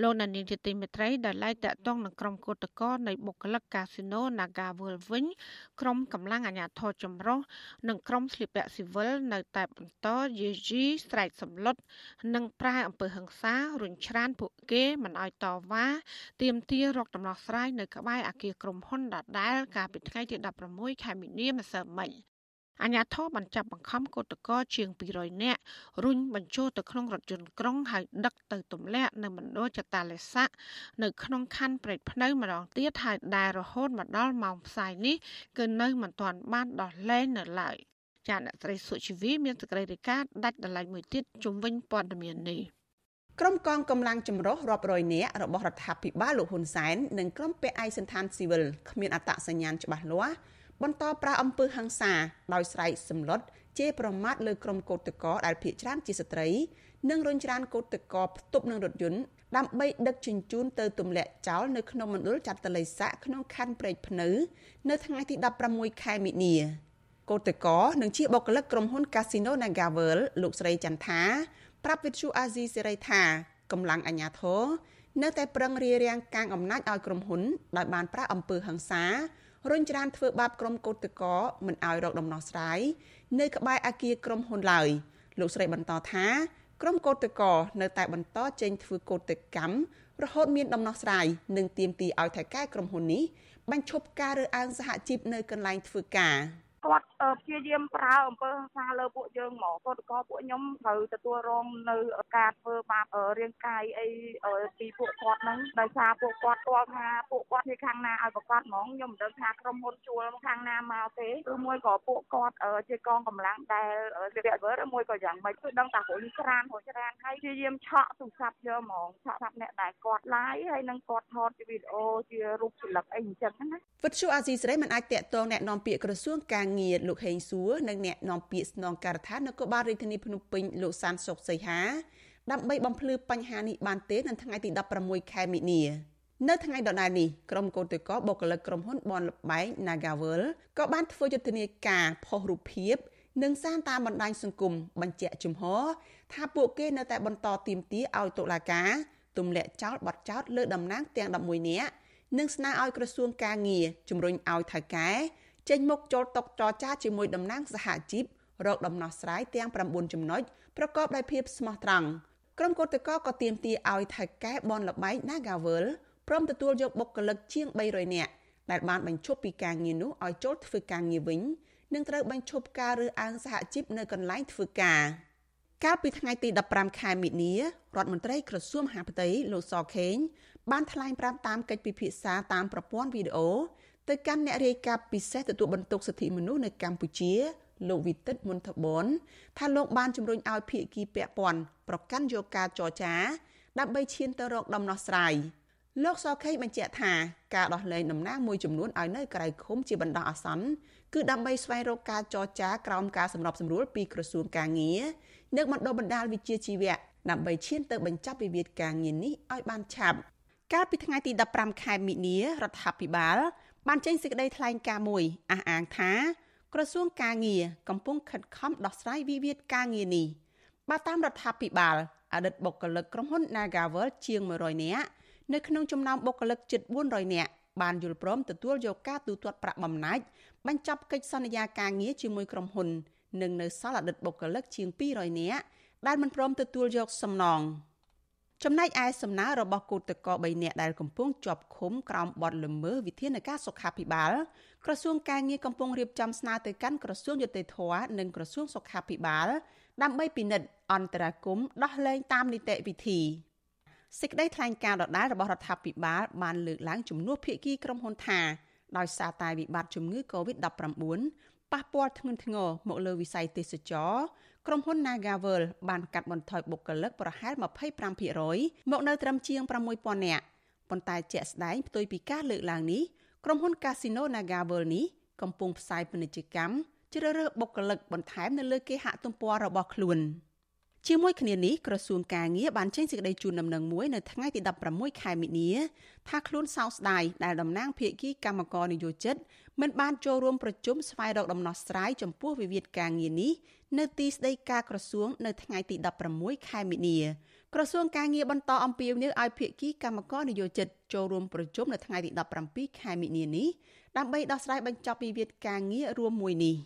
លោកនានីជាទីមេត្រីដែលឡែកតាក់ទងនឹងក្រុមកោតក្រនៃបុគ្គលិកកាស៊ីណូ Naga World វិញក្រុមកម្លាំងអាជ្ញាធរចម្រុះនិងក្រុមស្លៀកពាក់ស៊ីវិលនៅតែបន្តយាយីស្រែកសម្លុតនិងប្រាអំពើហិង្សារុញច្រានពួកគេមិនឲ្យតវ៉ាទាមទាររកដំណោះស្រាយនៅក្បែរអគារក្រុមហ៊ុនដដែលកាលពីថ្ងៃទី16ខែមីនាម្សិលមិញ អាញាធរបានចាប់បង្ខំកោតក្រជាង200នាក់រុញបញ្ចូលទៅក្នុងរថយន្តក្រុងហើយដឹកទៅទម្លាក់នៅមណ្ឌលចតាលេស័កនៅក្នុងខណ្ឌព្រែកភ្នៅម្ដងទៀតហើយដែលរហូតមកដល់ម៉ោងផ្សាយនេះគឺនៅមិនទាន់បានដោះលែងនៅឡើយចាអ្នកស្រីសុជីវីមានសេចក្តីរាយការណ៍ដាច់ដライមួយទៀតជុំវិញព័ត៌មាននេះ
ក្រុមកងកម្លាំងចម្រុះរាប់រយនាក់របស់រដ្ឋាភិបាលលោកហ៊ុនសែននិងក្រុមពាក់ឯកសន្តានស៊ីវិលគ្មានអត្តសញ្ញាណច្បាស់លាស់ បន្តប្រើអំពើហិង្សាដោយស្រែកសម្លុតជេរប្រមាថលើក្រុមកោតក្រដែលភ័យច្រានជាស្ត្រី និងរុញច្រានកោតក្រផ្ទប់នឹងរថយន្តដើម្បីដឹកជញ្ជូនទៅទម្លាក់ចោលនៅក្នុងមណ្ឌលចាត់តល័យស័កក្នុងខណ្ឌព្រែកភ្នៅ នៅថ្ងៃទី16ខែមិនិនាកោតក្រនឹងជាបុគ្គលិកក្រុមហ៊ុន Casino Nagavel លោកស្រីចន្ទថាប្រាប់វិទ្យុអាស៊ីសេរីថាកម្លាំងអាជ្ញាធរនៅតែប្រឹងរារាំងកាងអំណាចឲ្យក្រុមហ៊ុនដោយបានប្រាអំពើហិង្សា រុញច្រានធ្វើបាបក្រុមកោតក្រមិនឲ្យរកដំណោះស្រាយនៅក្បែរអគារក្រុមហ៊ុនឡើយលោកស្រីបន្តថាក្រុមកោតក្រនៅតែបន្តចេញធ្វើកោតកម្មរហូតមានដំណោះស្រាយនិងទាមទារឲ្យថៃកែក្រុមហ៊ុននេះបញ្ឈប់ការរើសអើងសហជីពនៅកន្លែងធ្វើការ។
គាត់ ព្យាយាមប្រើអំពើហិង្សាលើពួកយើងហ្មងគាត់ក៏ពួកខ្ញុំត្រូវទទួលរងនៅការធ្វើបាបរាងកាយអីពីពួកគាត់ហ្នឹងដោយសារពួកគាត់ស្គាល់ថាពួកគាត់ជាខាងណាឲ្យប្រកាសហ្មងខ្ញុំមិនដឹងថាក្រុមហ៊ុនជួលខាងណាមកទេឬមួយក៏ពួកគាត់ជាកងកម្លាំងដែលជារវើឬមួយក៏យ៉ាងម៉េចគឺដឹងតែរុញច្រានរុញច្រានហើយព្យាយាមឆក់ទូរស័ព្ទយកហ្មងឆក់ស្រាប់អ្នកដែលគាត់ live ហើយនឹងគាត់ថតជាវីដេអូជារូបពលិកអីអញ្ចឹងណា
វិទ្យុអាស៊ីសេរីមិនអាចតាក់ទងแนะនាំពាក្យក្រសួងការងារ លោកហេងសួរនិងអ្នកនាំពាក្យស្នងការដ្ឋាននគរបាលរាជធានីភ្នំពេញលោកសានសុកសីហាដើម្បីបំភ្លឺបញ្ហានេះបានទេនៅថ្ងៃទី16ខែមិនិនានៅថ្ងៃដដែលនេះក្រុមកោតក្របុគ្គលិកក្រុមហ៊ុនបនលបែង Nagavel ក៏បានធ្វើយុទ្ធនាការផុសរូបភាពនិងសារតាមបណ្ដាញសង្គមបញ្ជាក់ជំហរថាពួកគេនៅតែបន្តទាមទារឲ្យតុលាការទម្លាក់ចោលបទចោទលើតំណាងទាំង11នាក់និងស្នើឲ្យក្រសួងការងារជំរុញឲ្យថៅកែ ចេញមុខចូលតុចរចាជាមួយតំណាងសហជីពរកដំណោះស្រាយទាំង9ចំណុចប្រកបដោយភាពស្មោះត្រង់ក្រុមកោតក្រក៏ទាមទារឲ្យថៅកែបនលបែង Nagavel ព្រមទទួលយកបុគ្គលិកជាង300នាក់ដែលបានបញ្ឈប់ពីការងារនោះឲ្យចូលធ្វើការងារវិញនិងត្រូវបញ្ឈប់ការរើសអើងសហជីពនៅកន្លែងធ្វើការកាលពីថ្ងៃទី15ខែមិនិនារដ្ឋមន្ត្រីក្រសួងមហាផ្ទៃលោកសខេងបានថ្លែងប្រាប់តាមកិច្ចពិភាក្សាតាមប្រព័ន្ធវីដេអូ ទៅកាន់អ្នករាយការណ៍ពិសេសទទួលបន្ទុកសិទ្ធិមនុស្សនៅកម្ពុជាលោកវិទិតមុនថបនថាលោកបានជំរុញឲ្យភាគីពាក់ព័ន្ធប្រកាន់យកការចរចា ដើម្បីឈានទៅរកដំណោះស្រាយលោកសខេបញ្ជាក់ថាការដោះលែងតំណាងមួយចំនួនឲ្យនៅក្រៅឃុំជាបណ្ដោះអាសន្នគឺដើម្បីស្វែងរកការចរចាក្រោមការសម្របសម្រួលពីក្រសួងកាងារនិងបណ្ដុះបណ្ដាលវិជ្ជាជីវៈដើម្បីឈានទៅបញ្ចប់វិវាទការងារនេះឲ្យបានឆាប់កាលពីថ្ងៃទី15ខែមិនិនារដ្ឋាភិបាល បានចេញសេចក្តីថ្លែងការណ៍មួយអះអាងថាក្រសួងការងារកំពុងខិតខំដោះស្រាយវិវាទការងារនេះបើតាមរដ្ឋាភិបាលអតីតបុគ្គលិកក្រុមហ៊ុន Nagavel ជាង100នាក់នៅក្នុងចំណោមបុគ្គលិកជិត400នាក់បានយល់ព្រមទទួលយកការទូទាត់ប្រាក់បំណាច់បញ្ចប់កិច្ចសន្យាការងារជាមួយក្រុមហ៊ុន និងនៅសល់អតីតបុគ្គលិកជាង200នាក់ដែលមិនព្រមទទួលយកសំណង។ ចំណែកឯសំណើរបស់គឧតកោ3នាក់ដែលកំពុងជាប់ឃុំក្រោមបទល្មើសវិធានការសុខាភិបាលក្រសួងការងារកំពុងរៀបចំស្នើទៅកាន់ក្រសួងយុតិធធនិងក្រសួងសុខាភិបាល ដើម្បីពិនិត្យអន្តរាគមដោះលែងតាមនីតិវិធីសេចក្តីថ្លែងការណ៍ដដែលរបស់រដ្ឋាភិបាលបានលើកឡើងជំនួសភាគីក្រុមហ៊ុនថាដោយសារតែវិបត្តិជំងឺ Covid-19 ប៉ះពាល់ធ្ងន់ធ្ងរមកលើវិស័យទេសចរ ក្រុមហ៊ុន Nagavel បានកាត់បន្ថយបុគ្គលិកប្រហែល25%មកនៅត្រឹមជាង6000នាក់ប៉ុន្តែជាក់ស្ដែងផ្ទុយពីការលើកឡើងនេះក្រុមហ៊ុន Casino Nagavel នេះកំពុងផ្សាយពាណិជ្ជកម្មជ្រើសរើសបុគ្គលិកបន្ថែមនៅលើគេហទំព័ររបស់ខ្លួនជាមួយគ្នានេះក្រសួងការងារបានចេញសេចក្តីជូនដំណឹងមួយនៅថ្ងៃទី16ខែមិនិនាថាខ្លួនសោកស្ដាយដែលតំណាងភាគីកម្មករនយោជិតមិនបានចូលរួមប្រជុំស្វែងរកដំណោះស្រាយចំពោះវិវាទការងារនេះ នៅទីស្តីការក្រសួងនៅថ្ងៃទី16ខែមិនិនាក្រសួងការងារបន្តអំពាវនាវឲ្យភាគីកម្មករនយោជិតចូលរួមប្រជុំនៅថ្ងៃទី17ខែមិនិនានេះដើម្បីដោះស្រាយបញ្ចប់វិវាទការងាររួមមួយនេះ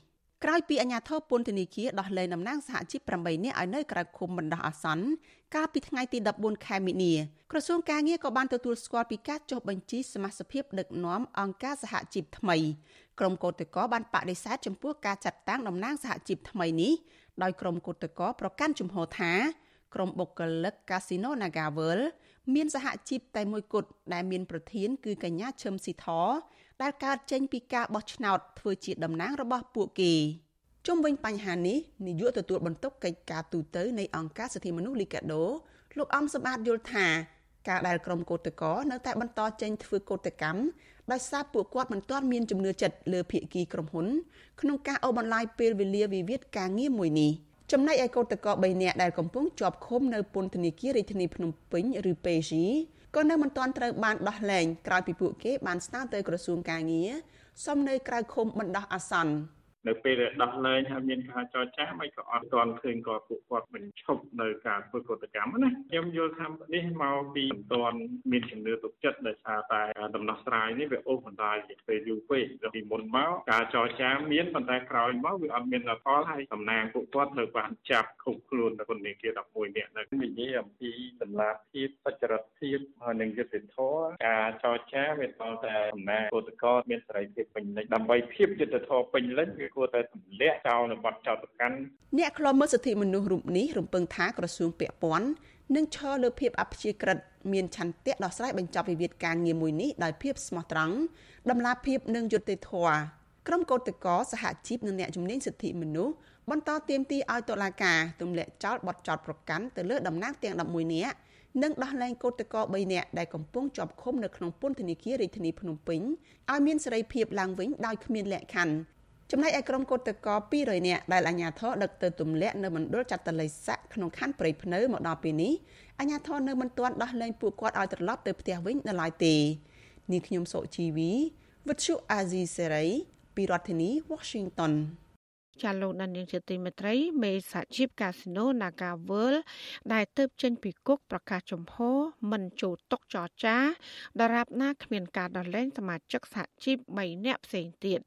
ក្រោយពីអាជ្ញាធរពន្ធនាគារដោះលែងតំណាងសហជីព8នាក់ឲ្យនៅក្រៅឃុំបណ្ដោះអាសន្នកាលពីថ្ងៃទី14ខែមិនិនាក្រសួងការងារក៏បានទទួលស្គាល់ពីការចុះបញ្ជីសមាជិកដឹកនាំអង្គការសហជីពថ្មី ក្រុមកោតក្របានបដិសេធចំពោះការចាត់តាំងតំណាងសហជីពថ្មីនេះដោយក្រុមកោតក្រប្រកាន់ជំហរថាក្រុមបុគ្គលិកកាស៊ីណូ Nagavel មានសហជីពតែមួយគត់ដែលមានប្រធានគឺកញ្ញាឈឹមស៊ីធដែលកើតចេញពីការបោះឆ្នោតធ្វើជាតំណាងរបស់ពួកគេជុំវិញបញ្ហានេះនាយកទទួលបន្ទុកកិច្ចការទូតនៃអង្គការសិទ្ធិមនុស្សលីកាដូ លោកអំសម្បត្តិយល់ថាការដែលក្រុមកោតក្រនៅតែបន្តចេញធ្វើកោតកម្ម ដោយសារពួកគាត់មិនទាន់មានជំនឿចិត្តលើភាគីក្រុមហ៊ុនក្នុងការអូសបន្លាយពេលវេលាវិវាទការងារមួយនេះចំណែកឯកោតក្រ3នាក់ដែលកំពុងជាប់ឃុំនៅពន្ធនាគាររាជធានីភ្នំពេញឬពេជីក៏នៅមិនទាន់ត្រូវបានដោះលែងក្រោយពីពួកគេបានស្នើទៅក្រសួងកាងារសុំនៅក្រៅឃុំបណ្ដោះអាសន្ន
នៅពេលដែលដោះលែងហើយមានការចរចាមិនក៏អត់ទាន់ឃើញក៏ពួកគាត់បញ្ឈប់នៅការធ្វើកតកម្មណាខ្ញុំយល់ថានេះមកពីមិនទាន់មានជំនឿទុកចិត្តដោយសារតែដំណោះស្រាយនេះវាអូសបន្លាយពេលយូរពេកពីមុនមកការចរចាមានប៉ុន្តែក្រោយមកវាអត់មានផលហើយតំណាងពួកគាត់ត្រូវបានចាប់ឃុំខ្លួននៅពន្ធនាគារ11នាក់នៅនិយាយអំពីតម្លាភាពសច្ចរិតភាពហើយនិងយុត្តិធម៌ការចរចាវាដល់តែតំណាងគឧតកោមានសេរីភាពពេញលេញដើម្បីភាពយុត្តិធម៌ពេញលេញវាគួរតែទម្លាក់ចោលនៅបទចោទប្រកាន់
អ្នកខ្លោមើលសិទ្ធិមនុស្សរូបនេះរំពឹងថាក្រសួងពាក់ព័ន្ធនឹងឈរលើភាពអព្យាក្រឹតមានឆន្ទៈដោះស្រាយបញ្ចប់វិវាទការងារមួយនេះដោយភាពស្មោះត្រង់ដំណាភាពនិងយុត្តិធម៌ក្រុមកោតក្រសហជីពនិងអ្នកជំនាញសិទ្ធិមនុស្សបន្តទៀមទីឲ្យតុលាការទម្លាក់ចោលបទចោទប្រកាន់ទៅលើតំណាងទាំង11នាក់និងដោះលែងកោតក្រ3នាក់ដែលកំពុងជាប់ឃុំនៅក្នុងពន្ធនាគាររាជធានីភ្នំពេញឲ្យមានសេរីភាពឡើងវិញដោយគ្មានលក្ខខណ្ឌ ចំណែកឯក្រុមកោតក្រ200នាក់ដែលអាជ្ញាធរដឹកទៅទម្លាក់នៅមណ្ឌលចាត់តល័យស័កក្នុងខណ្ឌព្រៃភ្នៅមកដល់ពេលនេះអាជ្ញាធរនៅមិនទាន់ដោះលែងពួកគាត់ឲ្យត្រឡប់ទៅផ្ទះវិញនៅឡើយទេនាងខ្ញុំសុជីវីវិទ្យុអាស៊ីសេរីពីរដ្ឋធានី Washington
ចាលោកដានៀងជាទីមេត្រីមេសហជីពកាស៊ីណូ Naga World ដែលទៅចេញពីគុកប្រកាសចំហមិនចូលតុចរចាដរាបណាគ្មានការដោះលែងសមាជិកសហជីព3នាក់ផ្សេងទៀត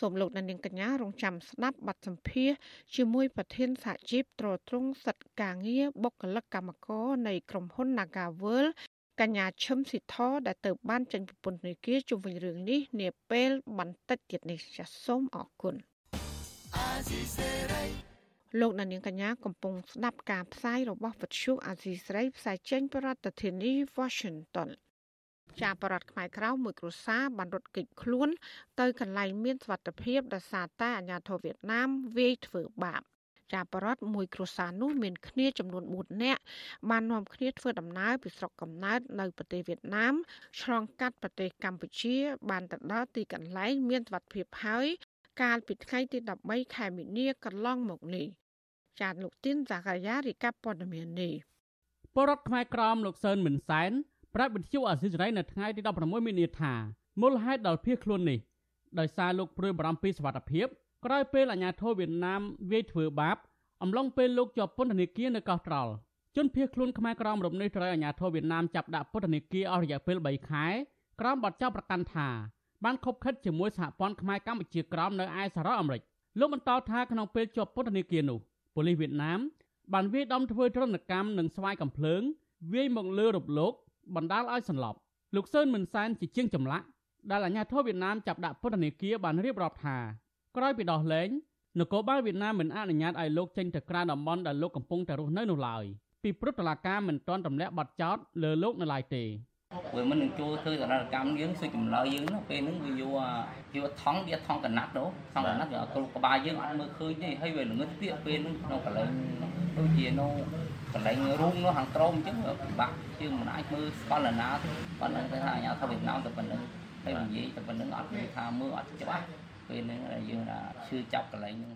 សូមលោកដានៀងកញ្ញារងចាំស្ដាប់បទសម្ភាសជាមួយប្រធានសហជីពត្រួតត្រងសិទ្ធិការងារបុគ្គលិកកម្មករនៃក្រុមហ៊ុន Naga World កញ្ញាឈឹមស៊ីធដែលទៅបានចេញពីពន្ធនាគារជុំវិញរឿងនេះនាពេលបន្តិចទៀតនេះចាសសូមអរគុណលោកនាងកញ្ញាកំពុងស្ដាប់ការផ្សាយរបស់វិទ្យុអាស៊ីស្រីផ្សាយចេញពីរដ្ឋធានី Washington ជាបរដ្ឋខ្មែរក្រៅមួយគ្រួសារបានរត់គេចខ្លួន ទៅកន្លែងមានសុវត្ថិភាពដោយសារតែអាញាធរវៀតណាមវាយធ្វើបាបចាបរដ្ឋមួយគ្រួសារនោះមានគ្នាចំនួន4នាក់បាននាំគ្នាធ្វើដំណើរពីស្រុកកំណើតនៅប្រទេសវៀតណាមឆ្លងកាត់ប្រទេសកម្ពុជា បានទៅដល់ទីកន្លែងមានសុវត្ថិភាពហើយកាលពីថ្ងៃទី13ខែមីនាកន្លងមកនេះចាតលោកទីនសាកាយារីកាព័ត៌មាននេះ
បរដ្ឋខ្មែរក្រមលោកសឿនមិនសែន ប្រាប់វិទ្យុអាស៊ីសេរីនៅថ្ងៃទី16មីនាថាមូលហេតុដល់ភៀសខ្លួននេះដោយសារលោកព្រួយបារម្ភពីសុវត្ថិភាពក្រោយពេលអាញាធរវៀតណាមវាយធ្វើបាបអំឡុងពេលលោកជាប់ពន្ធនាគារនៅកោះត្រល់ជនភៀសខ្លួនខ្មែរក្រមរំនេះត្រូវអាញាធរវៀតណាមចាប់ដាក់ពន្ធនាគារអស់រយៈពេល3ខែក្រោមបទចោទប្រកាន់ថាបានខົບខិតជាមួយសហព័ន្ធខ្មែរកម្ពុជាក្រមនៅឯសហរដ្ឋអាមេរិកលោកបន្តថាក្នុងពេលជាប់ពន្ធនាគារនោះប៉ូលីសវៀតណាមបានវាយដំធ្វើទរណកម្មនិងស្វាយកំភ្លើងវាយមកលើរូបលោក បណ្ដាលឲ្យសន្លប់លោកសឿនមិនសែនជាជាងចម្លាក់ដែលអាញាធរវៀតណាមចាប់ដាក់ពន្ធនាគារបានរៀបរាប់ថាក្រោយពីដោះលែងនគរបាលវៀតណាមមិនអនុញ្ញាតឲ្យលោកចេញទៅក្រៅតំបន់ដែលលោកកំពុងតែរស់នៅនោះឡើយពីព្រឹទ្ធតុលាការមិនទាន់ទម្លាក់បទចោទលើលោកនៅឡើយទេ
វាមិននឹងចូលធ្វើដំណើរកម្មយើងសុជចម្លើយយើងនោះពេលហ្នឹងវាយកយកថងវាថងកណាត់នោះថងកណាត់វាគ្រូក្បាលយើងអត់មើលឃើញទេហើយវាល្ងឹតពាកពេលហ្នឹងក្នុងកន្លែងដូចជានៅ កន្លែងរូងនោះខាងក្រោមអញ្ចឹងពិបាកជាងមិនអាចមើលស្គាល់ណាទេប៉ុណ្ណឹងទៅថាអាញាធិបតេយ្យវៀតណាមទៅប៉ុណ្ណឹងហើយនិយាយទៅប៉ុណ្ណឹងអត់មានថាមើលអត់ច្បាស់ពេលហ្នឹងយើងថាឈឺចាប់កន្លែងហ្នឹង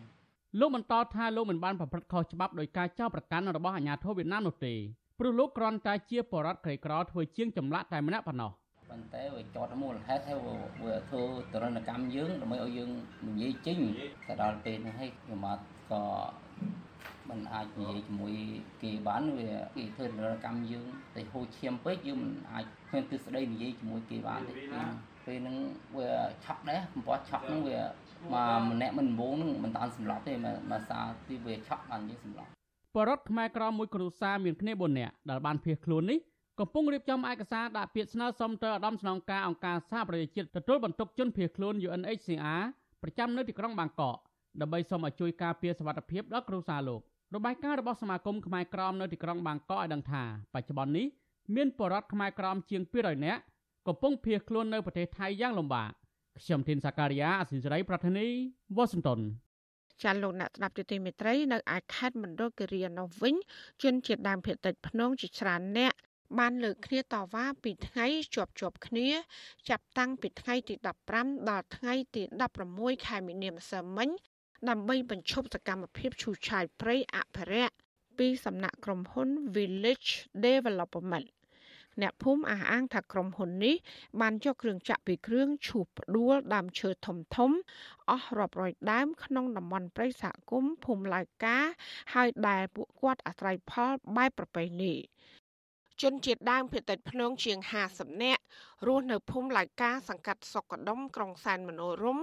លោកបន្តថាលោកមិនបានប្រព្រឹត្តខុសច្បាប់ដោយការចោទប្រកាន់របស់អាជ្ញាធរវៀតណាមនោះទេព្រោះលោកគ្រាន់តែជាបរដ្ឋក្រីក្រធ្វើជាងចម្លាក់តែម្នាក់ប៉ុណ្ណោះ
ប៉ុន្តែវាចតមូលហេតុហើយវាធ្វើទរណកម្មយើងដើម្បីឲ្យយើងនិយាយចេញទៅដល់ពេលហ្នឹងហើយខ្ញុំអត់ក៏ មិនអាចនិយាយជាមួយគេបានវាគេធ្វើទរណកម្មយើងតែហូរឈាមពេកយើងមិនអាចគ្មានទិសដីនិយាយជាមួយគេបានទេពេលហ្នឹងវាឆក់ដែរបំផុសឆក់ហ្នឹងវាមកម្នាក់មិនដំបងហ្នឹងមិនតាន់សម្លាប់ទេមកសារទីវាឆក់បានយើងសម្លាប់
បរដ្ឋខ្មែរក្រមួយគ្រួសារមានគ្នា4នាក់ដែលបានភៀសខ្លួននេះកំពុងរៀបចំឯកសារដាក់ពាក្យស្នើសុំទៅឧត្តមស្នងការអង្គការសហប្រជាជាតិទទួលបន្ទុកជនភៀសខ្លួន UNHCR ប្រចាំនៅទីក្រុងបាងកកដើម្បីសូមឲ្យជួយការពារសុវត្ថិភាពដល់គ្រួសារលោក របាយការណ៍របស់សមាគមខ្មែរក្រមនៅទីក្រុងបាងកកឲ្យដឹងថាបច្ចុប្បន្ននេះមានបរដ្ឋខ្មែរក្រមជាង200នាក់កំពុងភៀសខ្លួននៅប្រទេសថៃយ៉ាងលំបាកខ្ញុំធីនសាការីយ៉ាអសិលរីប្រធានីវ៉ាស៊ីនតោន
ចាលោកអ្នកស្ដាប់ទីមេត្រីនៅឯខេត្តមណ្ឌលគិរីនោះវិញជនជាតិដើមភាគតិចភ្នងជាច្រើនអ្នកបានលើកគ្នាតវ៉ាពីថ្ងៃជាប់ជាប់គ្នា ចាប់តាំងពីថ្ងៃទី15ដល់ថ្ងៃទី16ខែមីនាម្សិលមិញ ដើម្បីបញ្ឈប់សកម្មភាពឈូសឆាយព្រៃអភិរក្សពីសំណាក់ក្រុមហ៊ុន Village Development អ្នកភូមិអះអាងថាក្រុមហ៊ុននេះបានយកគ្រឿងចាក់ពីគ្រឿងឈូសផ្ដួលដើមឈើធំធំអស់រាប់រយដើមក្នុងតំបន់ព្រៃសហគមន៍ភូមិឡាយកាហើយដែលពួកគាត់អាស្រ័យផលបែបប្រពៃណី ជនជាតិដើមភាគតិចភ្នងជាង50នាក់រស់នៅភូមិឡៅកាសង្កាត់សុកដុំក្រុងសែនមនោរម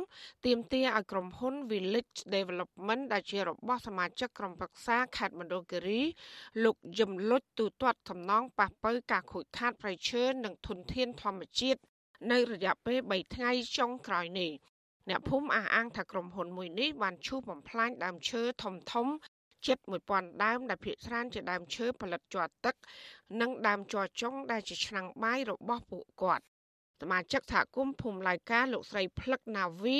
ទាមទារឲ្យក្រុមហ៊ុន Village Development ដែលជារបស់សមាជិកក្រុមប្រឹក្សាខេត្តមណ្ឌលគិរីលោកយឹមលុចទូទាត់សំណងប៉ះពើការខូចខាតប្រៃឈើនិងធនធានធម្មជាតិនៅរយៈពេល3ថ្ងៃចុងក្រោយនេះអ្នកភូមិអះអាងថាក្រុមហ៊ុនមួយនេះបានឈូសបំផ្លាញដើមឈើធំធំ ជិត1000ដើមដែលភាគច្រើនជាដើមឈើផលិតជ័រទឹក និងដើមជ័រចុងដែលជាឆ្នាំងបាយរបស់ពួកគាត់សមាជិកសហគមន៍ភូមិឡៅកាលោកស្រីផ្លឹកណាវី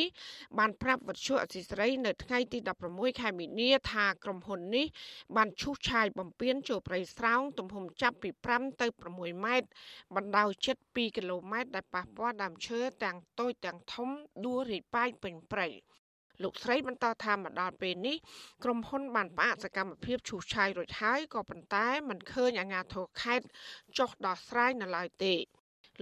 បានប្រាប់វិទ្យុអសីស្រី នៅថ្ងៃទី16ខែមីនាថាក្រុមហ៊ុននេះបានឈូសឆាយបំពេញចូលព្រៃស្រោងទំហំចាប់ពី5ទៅ6ម៉ែត្របណ្ដោយជិត2គីឡូម៉ែត្រដែលប៉ះពាល់ដើមឈើទាំងតូចទាំងធំដួលរីប៉ាយពេញព្រៃ លោកស្រីបន្តថាមកដល់ពេលនេះក្រុមហ៊ុនបានផ្អាកសកម្មភាពឈូសឆាយរួចហើយក៏ប៉ុន្តែមិនឃើញអាជ្ញាធរខេត្តចុះដោះស្រាយនៅឡើយទេ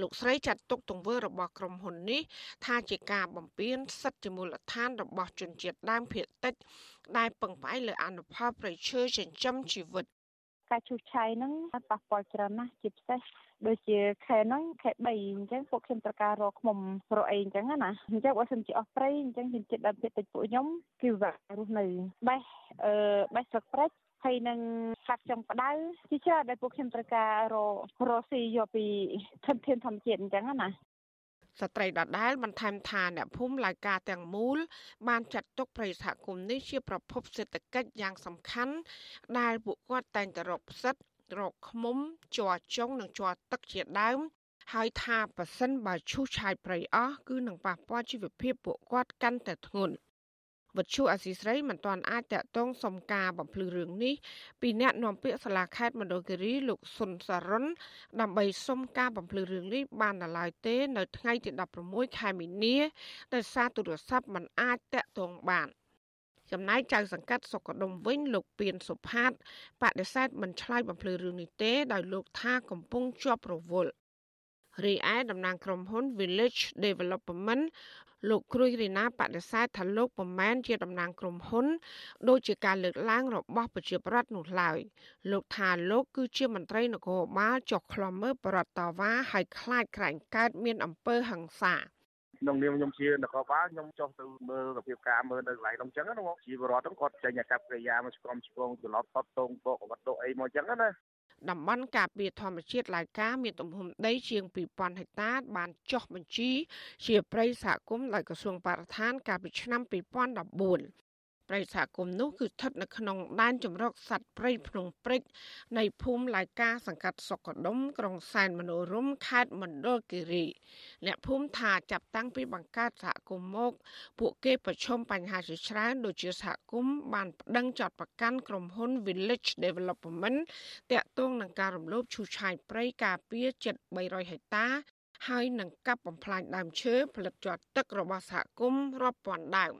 លោកស្រីចាត់ទុកទង្វើរបស់ក្រុមហ៊ុននេះថាជាការបំពានសិទ្ធិជាមូលដ្ឋានរបស់ជនជាតិដើមភាគតិចដែលពឹងផ្អែកលើអនុផលប្រៃឈើចិញ្ចឹមជីវិត
ការឈូសឆាយហ្នឹងប៉ះពាល់ច្រើនណាស់ជាពិសេសដូចជាខែហ្នឹងខែ3អញ្ចឹងពួកខ្ញុំត្រូវការរកឃុំរកអីអញ្ចឹងណាអញ្ចឹងបើសិនជាអស់ព្រៃអញ្ចឹងខ្ញុំចិត្តដល់ភាគតិចពួកខ្ញុំគឺវារស់នៅបេះអឺបេះស្លឹកព្រិចហើយនឹងកាត់ចុងផ្ដៅជាច្រើនដែលពួកខ្ញុំត្រូវការរករស៊ីយកពីធនធានធម្មជាតិអញ្ចឹងណា
ស្ត្រីដដែលបន្ថែមថាអ្នកភូមិឡាយការទាំងមូល បានចាត់ទុកប្រិយសហគមន៍នេះជាប្រភពសេដ្ឋកិច្ចយ៉ាងសំខាន់ ដែលពួកគាត់តែងតែរកផ្សិតរកឃ្មុំជ័រចុងនិងជ័រទឹកជាដើមហើយថាប៉ះសិនបើឈូសឆាយព្រៃអស់គឺនឹងប៉ះពាល់ជីវភាពពួកគាត់កាន់តែធ្ងន់ វត្ថុអសីស្រីមិនទាន់អាចតាក់ទងសុំការបំភ្លឺរឿងនេះពីអ្នកនាំពាក្យសាលាខេត្តមណ្ឌលគិរីលោកសុនសារុនដើម្បីសុំការបំភ្លឺរឿងនេះបានដល់ឡើយទេ នៅថ្ងៃទី16ខែមីនាដោយសារទូរស័ព្ទមិនអាចតាក់ទងបានចំណែកចៅសង្កាត់សុកដុំវិញលោកពៀនសុផាតបដិសេធមិនឆ្លើយបំភ្លឺរឿងនេះទេដោយលោកថាកំពុងជាប់រវល់ រីឯតំណាងក្រុមហ៊ុន Village Development លោកគ្រួយរីណាបដិសេធថាលោកពុំមែនជាតំណាងក្រុមហ៊ុនដូចជាការលើកឡើងរបស់ប្រជាប្រដ្ឋនោះឡើយលោកថាលោកគឺជាមន្ត្រីនគរបាលចុះខ្លំមើលបរដ្ឋតាវ៉ាហើយខ្លាចក្រែងកើតមានអំពើហិង្សា
ក្នុងនាមខ្ញុំជានគរបាលខ្ញុំចុះទៅមើលសភាពការមើលនៅកន្លែងនោះអញ្ចឹងណាបងជីវរដ្ឋហ្នឹងគាត់ចេញអាកប្បកិរិយាមកឆ្កំឆ្គងច្រឡប់ថត់តងបកវត្តអីមកអញ្ចឹងណា
តំបន់ការពារធម្មជាតិឡាយកាមានទំហំដីជាង2000ហិកតា បានចុះបញ្ជី ជាព្រៃសហគមន៍ដោយក្រសួងបរិស្ថានកាលពីឆ្នាំ2014 ព្រៃសហគមន៍នោះគឺស្ថិតនៅក្នុងដែនជម្រកសត្វព្រៃភ្នំព្រិចនៃភូមិឡាយកាសង្កាត់សុកដុមក្រុងសែនមនោរមខេត្តមណ្ឌលគិរីអ្នកភូមិថាចាប់តាំងពីបង្កើតសហគមន៍មក ពួកគេប្រឈមបញ្ហាជាច្រើនដូចជាសហគមន៍បានប្តឹងចាត់ប្រកាន់ក្រុមហ៊ុន Village Development តាក់ទងនឹងការរំលោភឈូសឆាយព្រៃការពារជិត300ហិកតាហើយនឹងកាប់បំផ្លាញដើមឈើផលិតជាប់ទឹករបស់សហគមន៍រាប់ពាន់ដើម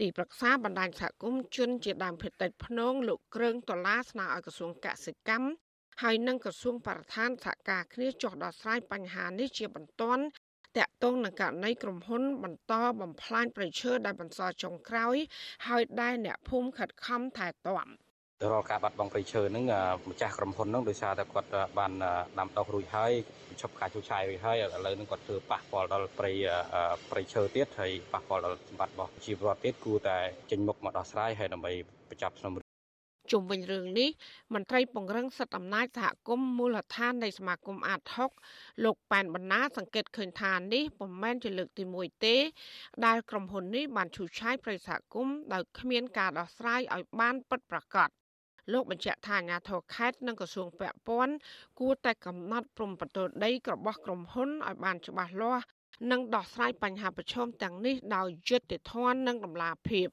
ទីប្រឹក្សាបណ្ដាញសហគមន៍ជនជាដើមភេតិចភ្នងលោកគ្រឿងដុល្លារស្នើឲ្យក្រសួងកសិកម្មហើយនិងក្រសួងបរិស្ថានសហការគ្នាចុះដោះស្រាយបញ្ហានេះជាបន្ទាន់តាក់ទងនឹងករណីក្រុមហ៊ុនបន្តបំផ្លាញប្រៃឈើដែលបន្សល់ចុងក្រោយ ហើយដែលអ្នកភូមិខិតខំថែទាំ។
រាល់ការបាត់បង់ព្រៃឈើហ្នឹងម្ចាស់ក្រុមហ៊ុនហ្នឹងដោយសារតែគាត់បានដាំដុះរួចហើយបញ្ឈប់ការជួសឆាយរួចហើយឥឡូវហ្នឹងគាត់ធ្វើប៉ះពាល់ដល់ព្រៃព្រៃឈើទៀតហើយប៉ះពាល់ដល់សម្បត្តិរបស់ជីវរដ្ឋទៀតគួរតែចេញមុខមកដោះស្រាយហើយដើម្បីបញ្ចប់ស្នុំ
ជុំវិញរឿងនេះមន្ត្រីពង្រឹងសិទ្ធិអំណាចសហគមន៍មូលដ្ឋាននៃសមាគមអាត6លោកប៉ែនបណ្ណាសង្កេតឃើញថានេះពុំមែនជាលើកទី1ទេ ដែលក្រុមហ៊ុននេះបានឈូសឆាយប្រិយសហគមន៍ដោយគ្មានការដោះស្រាយឲ្យបានពិតប្រាកដ លោកបញ្ជាក់ថាអាជ្ញាធរខេត្តនិងក្រសួងពាក់ព័ន្ធគួរតែកំណត់ព្រំប្រទល់ដីរបស់ក្រុមហ៊ុនឲ្យបានច្បាស់លាស់និងដោះស្រាយបញ្ហាប្រឈមទាំងនេះដោយយុត្តិធម៌និងតម្លាភាព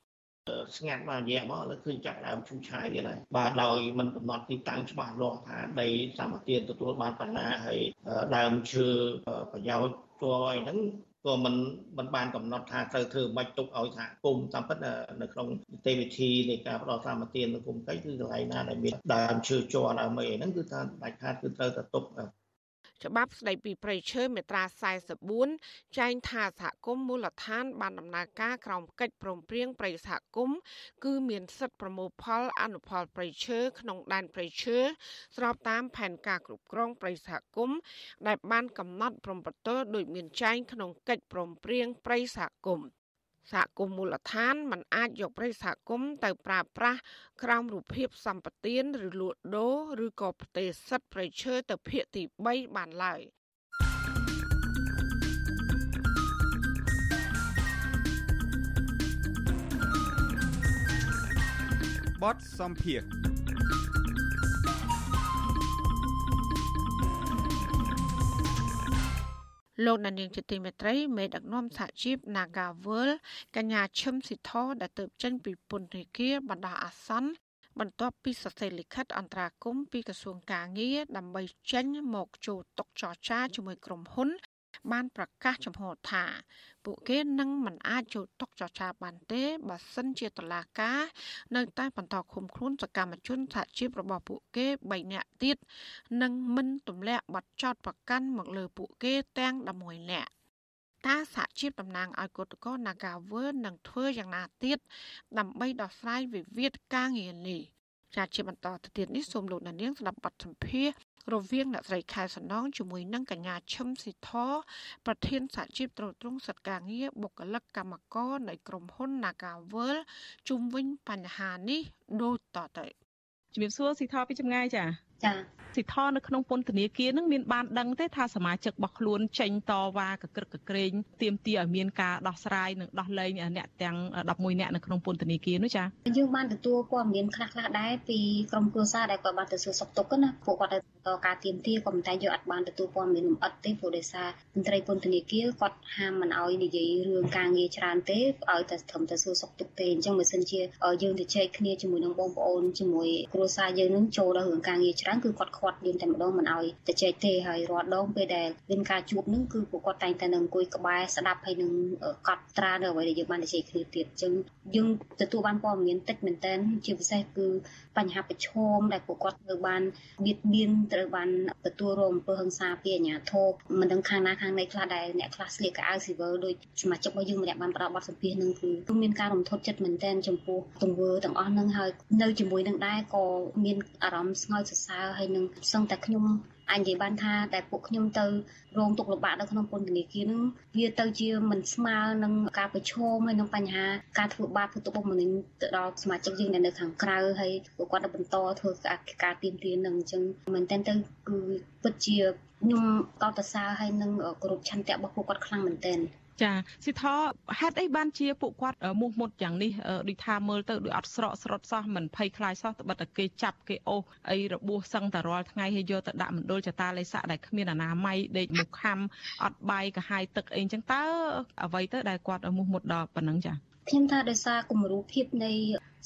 ស្ងាត់បានរយៈមកលើឃើញចាប់ដើមឈូសឆាយទៀតហើយបាទដោយមិនកំណត់ទីតាំងច្បាស់លាស់ថាដីសម្បត្តិទទួលបានបណ្ណាហើយដើមឈើប្រយោជន៍ตัวអីហ្នឹង ក៏មិនមិនបានកំណត់ថាត្រូវធ្វើមិនទុកឲ្យសហគមន៍តាមពិតនៅក្នុងនីតិវិធីនៃការផ្ដល់សម្បត្តិនៅគុំកិច្ចគឺកន្លែងណាដែលមានដើមឈើជ័រដើមអីហ្នឹងគឺថាដាច់ខាតគឺត្រូវតែទុក
ច្បាប់ស្តីពីប្រៃឈើមេត្រា44ចែងថាសហគមន៍មូលដ្ឋាន បានដំណើរការក្រោមកិច្ចព្រមព្រៀងប្រៃសហគមន៍គឺមានសិទ្ធិប្រមូលផលអនុផលប្រៃឈើក្នុងដែនប្រៃឈើស្របតាមផែនការគ្រប់គ្រងប្រៃសហគមន៍ដែលបានកំណត់ព្រំប្រទល់ដោយមានចែងក្នុងកិច្ចព្រមព្រៀងប្រៃសហគមន៍ សហគមន៍មូលដ្ឋានមិនអាចយកប្រិយសហគមន៍ទៅប្រើប្រាស់ក្រោមរូបភាពសម្បទានឬលក់ដូរឬក៏ផ្ទេរសិទ្ធិប្រិយឈើទៅភាគទី3បានឡើយ
បតសំភារ
លោកដានៀងជាទីមេត្រីមេដឹកនាំសហជីព Nagawal កញ្ញាឈឹមស៊ីធដែលទៅចេញពីពន្ធនាគារបណ្ដោះអាសន្នបន្ទាប់ពីសរសេរលិខិតអន្តរាគមពីក្រសួងកាងារដើម្បីចេញមកចូលតុចរចាជាមួយក្រុមហ៊ុន បានប្រកាសចំហថា ពួកគេនឹងមិនអាចចូលតុចរចាបានទេបើសិនជាតឡាការ នៅតែបន្តឃុំខ្លួនសកម្មជនសហជីពរបស់ពួកគេ3នាក់ទៀតនិងមិនទម្លាក់ប័ណ្ណចោតប្រកាន់មកលើពួកគេទាំង11នាក់តើសហជីពតំណាងឲ្យគឧតកោ Nagawer នឹងធ្វើយ៉ាងណាទៀតដើម្បីដោះស្រាយវិវាទការងារនេះជាជាបន្តទៅទៀតនេះសូមលោកដានៀងស្ដាប់បទសម្ភាសន៍ រវាងអ្នកស្រីខែសំណងជាមួយនឹងកញ្ញាឈឹមស៊ីធប្រធានសហជីពត្រួតត្រងសិទ្ធិការងារបុគ្គលិកកម្មករនៃក្រុមហ៊ុន Nagavel ជុំវិញបញ្ហានេះដូចតទៅ
ជំរាបសួរស៊ីធពីចម្ងាយចា
ចា
សិទ្ធិនៅក្នុងពន្ធនាគារនឹងមានបានដឹងទេថាសមាជិករបស់ខ្លួនចេញតវ៉ាកក្រឹកកក្រែងទាមទារឲ្យមានការដោះស្រាយនិងដោះលែងអ្នកទាំង11អ្នកនៅក្នុងពន្ធនាគារនោះចា
យើងបានទទួលព័ត៌មានខ្លះៗដែរពីក្រុមគ្រួសារដែលគាត់បានទៅសួរសុខទុក្ខណាពួកគាត់ទៅតការទាមទារក៏ប៉ុន្តែយើងអត់បានទទួលព័ត៌មានលម្អិតទេព្រោះដោយសារមន្ត្រីពន្ធនាគារគាត់ហាមមិនឲ្យនិយាយរឿងការងារច្រើនទេឲ្យតែត្រឹមតែសួរសុខទុក្ខទេអញ្ចឹងបើសិនជាយើងទៅជែកគ្នាជាមួយនឹងបងប្អូនជាមួយគ្រួសារយើងនឹងចូលដល់រឿងការងារច្រើនគឺគាត់ខាត់យើងតែម្ដងមិនឲ្យទៅចែកទេហើយរាល់ដងពេលដែលមានការជួបនឹងគឺពួកគាត់តែងតែនឹងអង្គុយក្បែរស្ដាប់ហើយនឹងកត់ត្រានៅអ្វីដែលយើងបានជែកគ្នាទៀតអញ្ចឹងយើងទទួលបានព័ត៌មានតិចមែនតើជាពិសេសគឺបញ្ហាប្រឈមដែលពួកគាត់ត្រូវបានបៀតបៀនត្រូវបានទទួលរងអំពើហិង្សាពីអាជ្ញាធរមិនដឹងខាងណាខាងណីខ្លះដែលអ្នកខ្លះស្លៀកកៅអៅស៊ីវិលដោយសមាជិករបស់យើងម្នាក់បានផ្ដល់បទសម្ភាសន៍នឹងគឺមានការរំធត់ចិត្តមែនទែនចំពោះទង្វើទាំងអស់នឹងហើយនៅជាមួយនឹងដែរក៏មានអារម្មណ៍ស្ងើចសរសើរហើយនឹងសឹងតែខ្ញុំអាចនិយាយបានថាតែពួកខ្ញុំទៅរងទុក្ខលំបាកនៅក្នុងពន្ធនាគារនឹងវាទៅជាមិនស្មើនឹងការប្រឈមហើយនឹងបញ្ហាការធ្វើបាបធ្វើទុកបុកម្នេញទៅដល់សមាជិកយើងដែលនៅខាងក្រៅហើយពួកគាត់បន្តធ្វើការទៀមទានឹងអញ្ចឹងមែនតើទៅគឺពិតជាខ្ញុំកោតសរសើរហើយនឹងគ្រប់ឆន្ទៈរបស់ពួកគាត់ខ្លាំងមែនទែន
ចាសិទ្ធហេតុអីបានជាពួកគាត់មោះមុតយ៉ាងនេះដូចថាមើលទៅដូចអត់ស្រកស្រត់សោះមិនភ័យខ្លាចសោះត្បិតតែគេចាប់គេអូសអីរបួសសឹងតែរាល់ថ្ងៃហើយយកទៅដាក់មណ្ឌលចតាលេស័កដែលគ្មានអនាម័យដេកមុខខំអត់បាយកាហាយទឹកអីចឹងតើអ្វីទៅដែលគាត់មោះមុតដល់ប៉ុណ្ណឹងចា
ខ្ញុំថាដោយសារគំរូភាពនៃ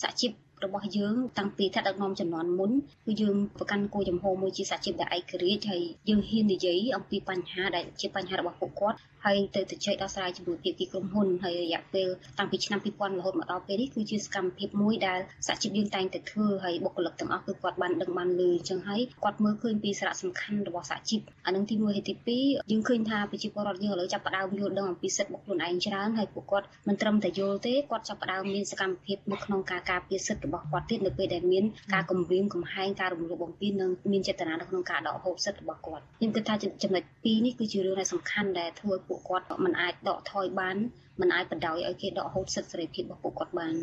សហជីពរបស់យើងតាំងពីថ្នាក់ដឹកនាំចំនួនមុនគឺយើងប្រកាន់គោលចំហមួយជាសហជីពដែលឯករាជ្យហើយយើងហ៊ាននិយាយអំពីបញ្ហាដែលជាបញ្ហារបស់ពួកគាត់ ហើយទៅទៅចែកដោះស្រាយជាមួយភាគីក្រុមហ៊ុនហើយរយៈពេលតាំងពីឆ្នាំ2000រហូតមកដល់ពេលនេះគឺជាសកម្មភាពមួយដែលសហជីពយើងតែងតែធ្វើហើយបុគ្គលិកទាំងអស់គឺគាត់បានដឹងបានលឺអញ្ចឹងហើយគាត់មើលឃើញពីសារៈសំខាន់របស់សហជីពអានឹងទី1ហើយទី2យើងឃើញថាប្រជាពលរដ្ឋយើងឥឡូវចាប់ផ្ដើមយល់ដឹងអំពីសិទ្ធិរបស់ខ្លួនឯងច្រើនហើយពួកគាត់មិនត្រឹមតែយល់ទេគាត់ចាប់ផ្ដើមមានសកម្មភាពនៅក្នុងការការពារសិទ្ធិរបស់គាត់ទៀតនៅពេលដែលមានការគំរាមកំហែងការរំលោភបំពាននិងមានចេតនានៅក្នុងការដកហូបសិទ្ធិរបស់គាត់ខ្ញុំគិតថាចំណុចពីរនេះគឺជារឿងដែលសំខាន់ដែលធ្វើពួកពួកគាត់មិនអាចដកថយបានមិនអាចបណ្ដោយឲ្យគេដកហូតសិទ្ធិសេរីភាពរបស់ពួកគាត់បាន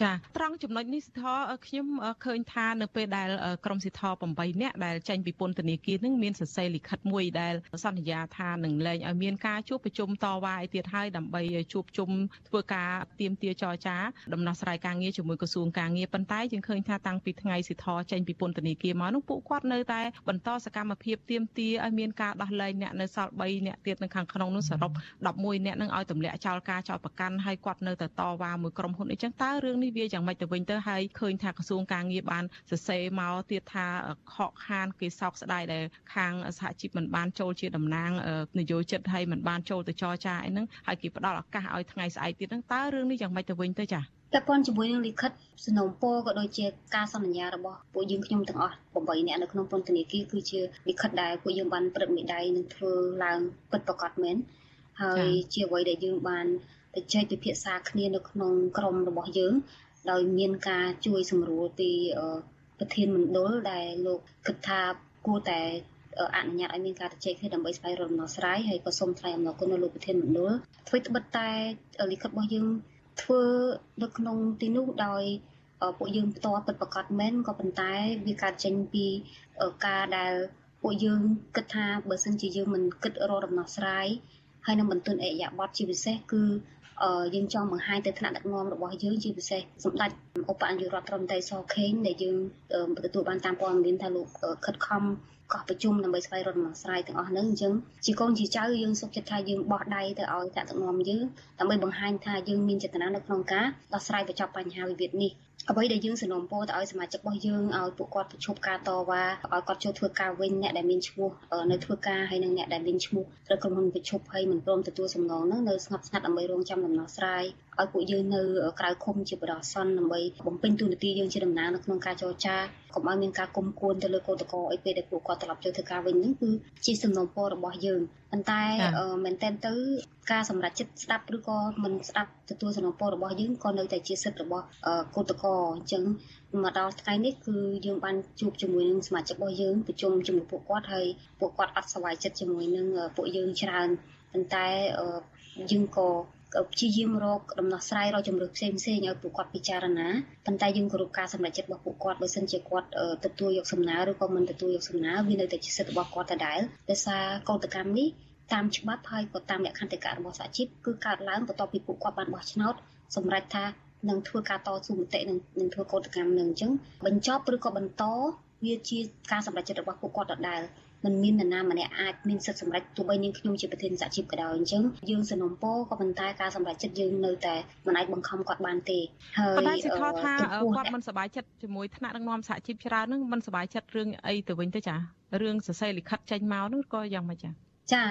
ចាត្រង់ចំណុចនេះសិទ្ធិខ្ញុំឃើញថានៅពេលដែលក្រមសិទ្ធិ8នាក់ដែលចេញពីពន្ធនាគារនឹងមានសរសេរលិខិតមួយដែលសន្យាថានឹងលែងឲ្យមានការជួបប្រជុំតវ៉ាឯទៀតហើយដើម្បីជួបជុំធ្វើការទៀមទាចរចាដំណោះស្រាយការងារជាមួយក្រសួងការងារប៉ុន្តែយើងឃើញថាតាំងពីថ្ងៃសិទ្ធិចេញពីពន្ធនាគារមកនោះពួកគាត់នៅតែបន្តសកម្មភាពទៀមទាឲ្យមានការដោះលែងអ្នកនៅសល់3អ្នកទៀតនៅខាងក្នុងនោះសរុប11អ្នកនឹងឲ្យទម្លាក់ចោលការចោលប្រកាន់ហើយគាត់នៅតែតវ៉ាមួយក្រុមហ៊ុនអីចឹងតើរឿងនេះវាយ៉ាងម៉េចទៅវិញទៅហើយឃើញថាក្រសួងការងារបានសរសេរមកទៀតថាខកខានគេសោកស្ដាយដែលខាងសហជីពមិនបានចូលជាតំណាងនយោជិតហើយមិនបានចូលទៅចរចាអីហ្នឹងហើយគេផ្ដល់ឱកាសឲ្យថ្ងៃស្អែកទៀតហ្នឹងតើរឿងនេះយ៉ាងម៉េចទៅវិញទៅចា៎
ពាក់ព័ន្ធជាមួយនឹងលិខិតសំណូមពរក៏ដូចជាការសន្យារបស់ពួកយើងខ្ញុំទាំងអស់8នាក់នៅក្នុងពន្ធនាគារគឺជាលិខិតដែលពួកយើងបានព្រឹត្តមេដៃនឹងធ្វើឡើងពិតប្រាកដមែនហើយជាអ្វីដែលយើងបាន ទៅចែកពិភាក្សាគ្នានៅក្នុងក្រុមរបស់យើង ដោយមានការជួយសម្រួលពីប្រធានមណ្ឌលដែលលោកគិតថាគួរតែអនុញ្ញាតឲ្យមានការជជែកគ្នាដើម្បីស្វែងរកដំណោះស្រាយហើយក៏សូមថ្លែងអំណរគុណដល់លោកប្រធានមណ្ឌលធ្វើត្បិតតែលិខិតរបស់យើងធ្វើនៅក្នុងទីនោះដោយពួកយើងផ្ទាល់ពិតប្រាកដមែនក៏ប៉ុន្តែវាកើតចេញពីការដែលពួកយើងគិតថាបើសិនជាយើងមិនគិតរកដំណោះស្រាយ ហើយនឹងបន្ទន់អេយប័តជាពិសេសគឺយើងចង់បង្ហាញទៅថ្នាក់ដឹកនាំរបស់យើងជាពិសេសសម្ដេចឧបនាយករដ្ឋមន្ត្រីសខេងដែលយើងទទួលបានតាមព័ត៌មានថាលោកខិតខំកោះប្រជុំដើម្បីស្វែងរកដំណោះស្រាយទាំងអស់ហ្នឹងអញ្ចឹងជាកូនជាចៅយើងសុខចិត្តថាយើងបោះដៃទៅឲ្យតាក់ទឹកនាំយើងដើម្បីបង្ហាញថាយើងមានចេតនានៅក្នុងការដោះស្រាយបញ្ចប់បញ្ហាវិវាទនេះ អ្វីដែលយើងសនំពោទៅឲ្យសមាជិករបស់យើងឲ្យពួកគាត់ប្រឈប់ការតវ៉ាឲ្យគាត់ចូលធ្វើការវិញអ្នកដែលមានឈ្មោះនៅធ្វើការហើយនិងអ្នកដែលមានឈ្មោះត្រូវក្រុមហ៊ុនប្រឈប់ហើយមិនព្រមទទួលសំណងនោះនៅស្ងប់ស្ងាត់ដើម្បីរងចាំដំណោះស្រាយ ឲ្យពួកយើងនៅក្រៅឃុំជាបរិសុទ្ធដើម្បីបំពេញតួនាទីយើងជាតំណាងនៅក្នុងការចរចាកុំឲ្យមានការគុំគួនទៅលើកោតក្រអីពេលដែលពួកគាត់ត្រឡប់ចូលធ្វើការវិញហ្នឹងគឺជាសំណូមពររបស់យើងប៉ុន្តែមែនតើទៅការសម្រេចចិត្តស្ដាប់ឬក៏មិនស្ដាប់ទទួលសំណូមពររបស់យើងក៏នៅតែជាសិទ្ធិរបស់កោតក្រអញ្ចឹងមកដល់ថ្ងៃនេះគឺយើងបានជួបជាមួយនឹងសមាជិករបស់យើងប្រជុំជាមួយពួកគាត់ហើយពួកគាត់អត់ស្វ័យចិត្តជាមួយនឹងពួកយើងច្រើនប៉ុន្តែយើងក៏ ព្យាយាមរកដំណោះស្រាយរកជំរឿផ្សេងផ្សេងឲ្យពួកគាត់ពិចារណាប៉ុន្តែយើងគោរពការសម្រេចចិត្តរបស់ពួកគាត់បើសិនជាគាត់ទទួលយកសំណើឬក៏មិនទទួលយកសំណើវានៅតែជាសិទ្ធិរបស់គាត់ដដែលដោយសារកោតកម្មនេះតាមច្បាប់ហើយក៏តាមលក្ខន្តិកៈរបស់សហជីពគឺកើតឡើងបន្ទាប់ពីពួកគាត់បានបោះឆ្នោតសម្រេចថានឹងធ្វើការតស៊ូមតិនឹងនឹងធ្វើកោតកម្មនឹងអញ្ចឹងបញ្ចប់ឬក៏បន្តវាជាការសម្រេចចិត្តរបស់ពួកគាត់ដដែល មិនមាននរណាម្នាក់អាចមានសិទ្ធិសម្រេចទោះបីនាងខ្ញុំជាប្រធានសហជីពក៏ដោយអញ្ចឹងយើងសនំពោក៏ប៉ុន្តែការសម្រេចចិត្តយើងនៅតែមិនអាចបង្ខំគាត់បានទេ
ហើយប៉ុន្តែសិទ្ធិថាគាត់មិនសប្បាយចិត្តជាមួយថ្នាក់ដឹកនាំសហជីពច្រើននឹងមិនសប្បាយចិត្តរឿងអីទៅវិញទៅចារឿងសរសេរលិខិតចេញមកនោះក៏យ៉ាងម៉េចចា
ចា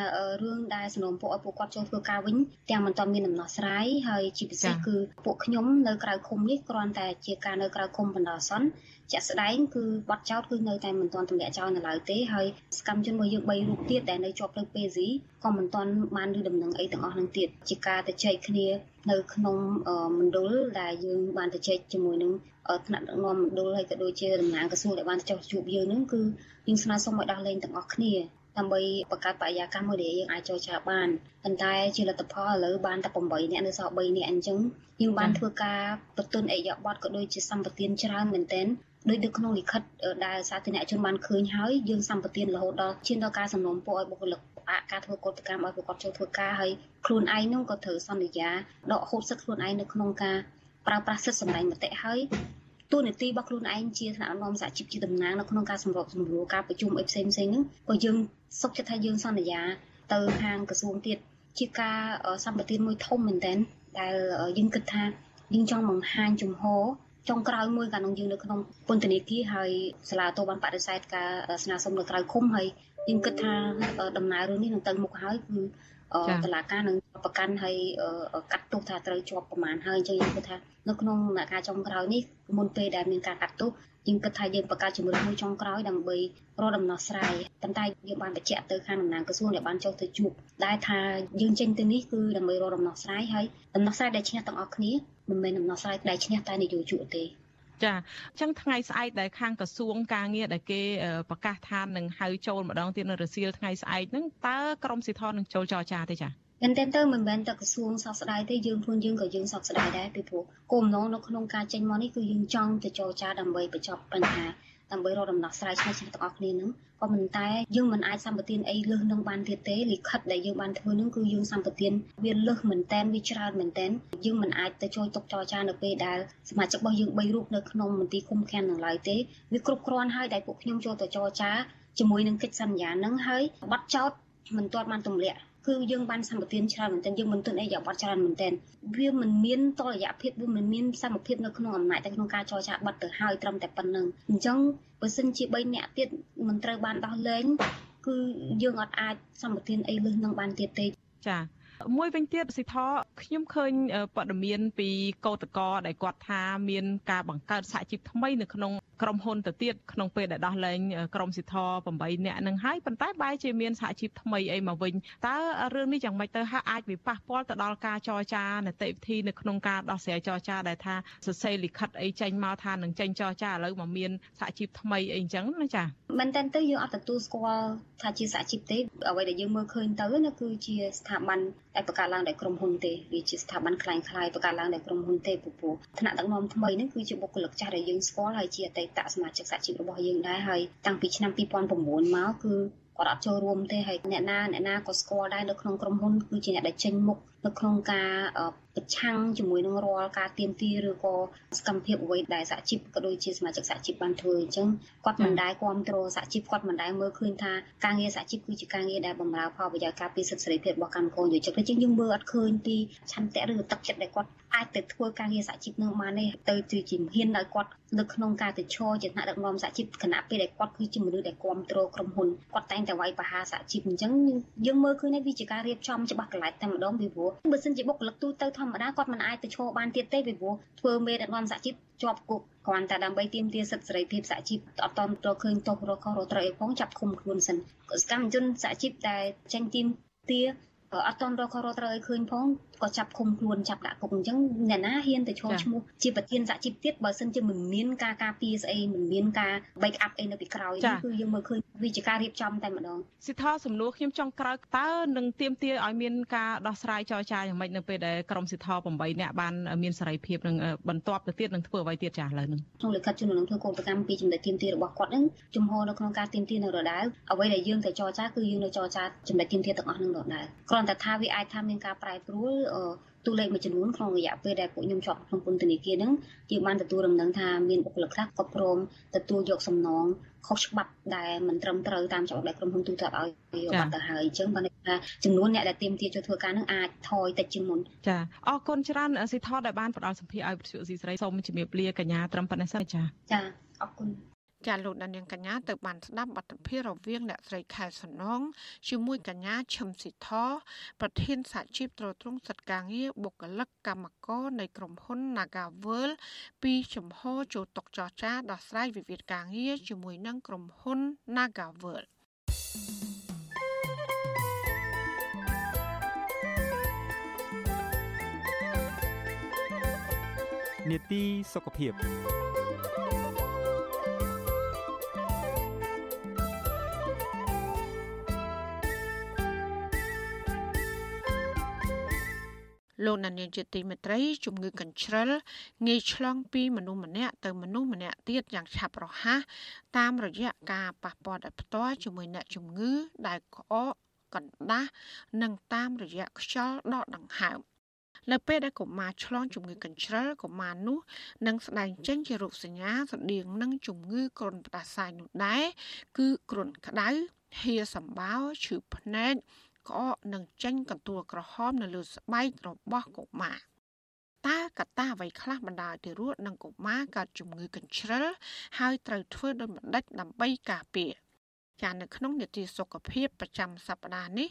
រឿងដែលសំណូមពរឲ្យពួកគាត់ចូលធ្វើការវិញទាំងមិនទាន់មានដំណោះស្រាយហើយជាពិសេសគឺពួកខ្ញុំនៅក្រៅឃុំនេះគ្រាន់តែជាការនៅក្រៅឃុំបណ្ដោះអាសន្នជាក់ស្ដែងគឺបាត់ចោតគឺនៅតែមិនទាន់ទម្លាក់ចោលនៅឡើយទេហើយសកម្មជនរបស់យើង3រូបទៀតដែលនៅជាប់ផ្លូវ PZ ក៏មិនទាន់បានឮដំណឹងអីទាំងអស់នឹងទៀតជាការទៅចែកគ្នានៅក្នុងមណ្ឌលដែលយើងបានទៅចែកជាមួយនឹងថ្នាក់ដឹកនាំមណ្ឌលហើយក៏ដូចជាតំណាងក្រសួងដែលបានចុះជួបយើងនឹងគឺយើងស្នើសុំឲ្យដោះលែងទាំងអស់គ្នា ដើម្បីបង្កើតបរិយាកាសមួយដែលយើងអាចចរចាបានប៉ុន្តែជាលទ្ធផលឥឡូវបានតែ8នាក់នៅសល់3នាក់អញ្ចឹងយើងបានធ្វើការបន្ទន់អេយប័តក៏ដូចជាសម្បទានច្រើនមែនទែនដោយនៅក្នុងលិខិតដែលសាធារណជនបានឃើញហើយយើងសម្បទានរហូតដល់ឈានដល់ការសំណូមពរឲ្យបុគ្គលិកផ្អាកការធ្វើកតកម្មឲ្យពួកគាត់ចូលធ្វើការហើយខ្លួនឯងនោះក៏ត្រូវសន្យាដកហូតសិទ្ធិខ្លួនឯងនៅក្នុងការប្រើប្រាស់សិទ្ធិសម្ដែងមតិហើយ តួនាទីរបស់ខ្លួនឯងជាថ្នាក់នាំសហជីពជាតំណាងនៅក្នុងការសម្របសម្រួលការប្រជុំអីផ្សេងផ្សេងហ្នឹងក៏យើងសុខចិត្តថាយើងសន្យាទៅខាងក្រសួងទៀតជាការសម្បទានមួយធំមែនតើដែលយើងគិតថាយើងចង់បង្ហាញជំហរចុងក្រោយមួយកាលនោះយើងនៅក្នុងពន្ធនាគារហើយសាលាតូបានបដិសេធការស្នើសុំនៅក្រៅឃុំហើយយើងគិតថាដំណើររឿងនេះនឹងទៅមុខហើយគឺ តឡាការនឹងប្រកាន់ហើយកាត់ទោសថាត្រូវជាប់ប្រមាណហើយអញ្ចឹងយើងគិតថានៅក្នុងដំណាក់កាលចុងក្រោយនេះមុនពេលដែលមានការកាត់ទោសយើងគិតថាយើងបង្កើតជំរឿនមួយចុងក្រោយដើម្បីរកដំណោះស្រាយប៉ុន្តែយើងបានបញ្ជាក់ទៅខាងតំណាងក្រសួងដែលបានចុះទៅជួបដែលថាយើងចេញទៅនេះគឺដើម្បីរកដំណោះស្រាយហើយដំណោះស្រាយដែលឈ្នះទាំងអស់គ្នាមិនមែនដំណោះស្រាយដែលឈ្នះតែនយោជកទេ
ចាអញ្ចឹងថ្ងៃស្អែកដែលខាងក្រសួងការងារដែលគេប្រកាសថានឹងហៅចូលម្ដងទៀតនៅរសៀលថ្ងៃស្អែកហ្នឹងតើក្រមសិទ្ធិនឹងចូលចរចាទេចា
មែនតើទៅមិនមែនតែក្រសួងសោកស្ដាយទេយើងខ្លួនយើងក៏យើងសោកស្ដាយដែរពីព្រោះគោលបំណងនៅក្នុងការចេញមកនេះគឺយើងចង់ទៅចរចាដើម្បីបញ្ចប់បញ្ហា ដើម្បីរកដំណោះស្រាយឆ្នើឆ្នះទាំងអស់គ្នានឹងក៏ប៉ុន្តែយើងមិនអាចសម្បទានអីលើសនឹងបានទៀតទេលិខិតដែលយើងបានធ្វើនឹងគឺយើងសម្បទានវាលើសមែនតែនវាច្រើនមែនតែនយើងមិនអាចទៅជួយទុកចរចានៅពេលដែលសមាជិករបស់យើង3រូបនៅក្នុងមន្ទីរឃុំឃាំងនឹងឡើយទេវាគ្រប់គ្រាន់ហើយដែលពួកខ្ញុំចូលទៅចរចាជាមួយនឹងកិច្ចសន្យានឹងហើយបាត់ចោតមិនទាន់បានទម្លាក់ គឺយើងបានសម្បទានច្រើនមែនទែនយើងមិនទិនអីយ៉ាបត់ច្រើនមែនទែនវាមិនមានតលយៈភាពវាមិនមានសមភាពនៅក្នុងអំណាចតែក្នុងការចរចាបတ်ទៅហើយត្រឹមតែប៉ុណ្្នឹងអញ្ចឹងបើសិនជា3នាក់ទៀតមិនត្រូវបានដោះលែងគឺយើងអត់អាចសម្បទានអីលើសនឹងបានទៀតទេ
ចាមួយវិញទៀតសិទ្ធខ្ញុំឃើញព័ត៌មានពីកោតកោដែលគាត់ថាមានការបង្កើតសហជីពថ្មីនៅក្នុង ក្រុមហ៊ុនទៅទៀតក្នុងពេលដែលដោះលែងក្រុមសិទ្ធ8នាក់នឹងហើយប៉ុន្តែបែរជាមានសហជីពថ្មីអីមកវិញតើរឿងនេះយ៉ាងម៉េចទៅហាក់អាចវាប៉ះពាល់ទៅដល់ការចរចានីតិវិធីនៅក្នុងការដោះស្រាយចរចាដែលថាសរសេរលិខិតអីចេញមកថានឹងចេញចរចាឥឡូវមកមានសហជីពថ្មីអីអញ្ចឹងណាចា
មែនតើទៅយើងអត់ទទួលស្គាល់ថាជាសហជីពទេអ្វីដែលយើងមើលឃើញទៅណាគឺជាស្ថាប័នតែបង្កើតឡើងដោយក្រុមហ៊ុនទេវាជាស្ថាប័នคล้ายคล้ายបង្កើតឡើងដោយក្រុមហ៊ុនទេពពោះថ្នាក់ដឹកនាំថ្មីនេះគឺជាបុគ្គលិកចាស់ដែលយើងស្គាល់ហើយជាអតីត សមាជិកសហជីពរបស់យើងដែរហើយតាំងពីឆ្នាំ2009មកគឺគាត់អត់ចូលរួមទេហើយអ្នកណាអ្នកណាក៏ស្គាល់ដែរនៅក្នុងក្រុមហ៊ុនគឺជាអ្នកដែលចេញមុខនៅក្នុងការប្រឆាំងជាមួយនឹងរាល់ការទៀមទាឬក៏សកម្មភាពអ្វីដែលសហជីពក៏ដូចជាសមាជិកសហជីពបានធ្វើអញ្ចឹងគាត់មិនដែលគ្រប់គ្រងសហជីពគាត់មិនដែលមើលឃើញថាការងារសហជីពគឺជាការងារដែលបម្រើផលប្រយោជន៍ការពារសិទ្ធិសេរីភាពរបស់កម្មករយុវជនអញ្ចឹងយើងមើលអត់ឃើញពីឆន្ទៈឬទឹកចិត្តដែលគាត់អាចទៅធ្វើការងារសហជីពនឹងបានទេទៅជាជំហានឲ្យគាត់នៅក្នុងការទៅឈរជាថ្នាក់ដឹកនាំសហជីពគណៈពេលដែលគាត់គឺជាមនុស្សដែលគ្រប់គ្រងក្រុមហ៊ុនគាត់តែងតែវាយប្រហារសហជីពអញ្ចឹងយើងមើលឃើញថាវាជាការរៀបចំច្បាស់កន្លែងតែម្ដងពីព្រោះបើសិនជាបុគ្គលិកទូទៅធម្មតាគាត់មិនអាចទៅឈរបានទៀតទេពីព្រោះធ្វើមេដឹកនាំសហជីពជាប់គុកគ្រាន់តែដើម្បីទាមទារសិទ្ធិសេរីភាពសហជីពអត់តន់ទៅឃើញទោសរកខុសរត្រូវអីផងចាប់ឃុំខ្លួនសិនសកម្មជនសហជីពដែលចេញទាមទារ អត់តន់រកខុសរកត្រូវឲ្យឃើញផងក៏ចាប់ឃុំខ្លួនចាប់ដាក់គុកអញ្ចឹងអ្នកណាហ៊ានទៅឈរឈ្មោះជាប្រធានសហជីពទៀតបើសិនជាមិនមានការការពារស្អីមិនមានការ back up អីនៅពីក្រោយគឺយើងមើលឃើញវាជាការរៀបចំតែម្ដង
សិទ្ធិសំណួរខ្ញុំចង់ក្រោយតើនឹងទៀមទាឲ្យមានការដោះស្រាយចរចាយ៉ាងម៉េចនៅពេលដែលក្រុមសិទ្ធិ8នាក់បានមានសេរីភាពនឹងបន្ទាប់ទៅទៀតនឹងធ្វើអ្វីទៀតចាស់ឥឡូវនឹង
ក្នុងលិខិតជំនុំនឹងធ្វើកោតកម្មពីចំណុចទៀមទារបស់គាត់នឹងជំហរនៅក្នុងការទៀមទានៅរដាវអ្វីដែលយើងទៅចរចាគឺយើងនៅចរចាចំណុចទៀមទាទាំងអស់នឹងរដាវគ្រាន់តែថាវាអាចថាមានការប្រែប្រួលតួលេខមួយចំនួនក្នុងរយៈពេលដែលពួកខ្ញុំជាប់ក្នុងពន្ធនាគារហ្នឹងយើងបានទទួលរំលឹងថាមានបុគ្គលិកខ្លះក៏ព្រមទទួលយកសំណងខុសច្បាប់ដែលមិនត្រឹមត្រូវតាមច្បាប់ដែលក្រុមហ៊ុនទូទៅឲ្យបាត់ទៅហើយអញ្ចឹងបានថាចំនួនអ្នកដែលទៀមទាចូលធ្វើការនឹងអាចថយតិចជាងមុន
ចាអរគុណច្រើនសិទ្ធិដែលបានផ្ដល់សម្ភារឲ្យវិទ្យុស៊ីស្រីសូមជំរាបលាកញ្ញាត្រឹមប៉ុណ្ណេះសិនចា
ចាអរគុណ
ចាលោកដានៀងកញ្ញាទៅបានស្ដាប់បទភិរវាងអ្នកស្រីខែសំណងជាមួយកញ្ញាឈឹមស៊ីធប្រធានសហជីពត្រួតត្រងសិទ្ធិការងារបុគ្គលិកកម្មករនៃក្រុមហ៊ុន Nagavel ពីចំហចូលតុចរចាដោះស្រាយវិវាទការងារជាមួយនឹងក្រុមហ៊ុន Nagavel
នេតិសុខភាព
លោកណានៀងជាទីមេត្រីជំងឺកញ្ជ្រិលងាយឆ្លងពីមនុស្សម្នាក់ទៅមនុស្សម្នាក់ទៀតយ៉ាងឆាប់រហ័សតាមរយៈការប៉ះពាល់ដោយផ្ទាល់ជាមួយអ្នកជំងឺដែលក្អកកណ្ដាស់និងតាមរយៈខ្យល់ដកដង្ហើមនៅពេលដែលកុមារឆ្លងជំងឺកញ្ជ្រិលកុមារនោះនឹងស្ដែងចេញជារូបសញ្ញាស្តៀងនឹងជំងឺគ្រុនផ្ដាសាយនោះដែរគឺគ្រុនក្តៅហៀសម្បោរឈឺភ្នែក ក្អកនិងចេញកន្ទួលក្រហមនៅលើស្បែករបស់កុមារតើកត្តាអ្វីខ្លះបណ្ដាលទៅរស់នឹងកុមារកើតជំងឺកញ្ជ្រិលហើយត្រូវធ្វើដោយម្ដេចដើម្បីការពារចានៅក្នុងនីតិសុខភាពប្រចាំសប្តាហ៍នេះ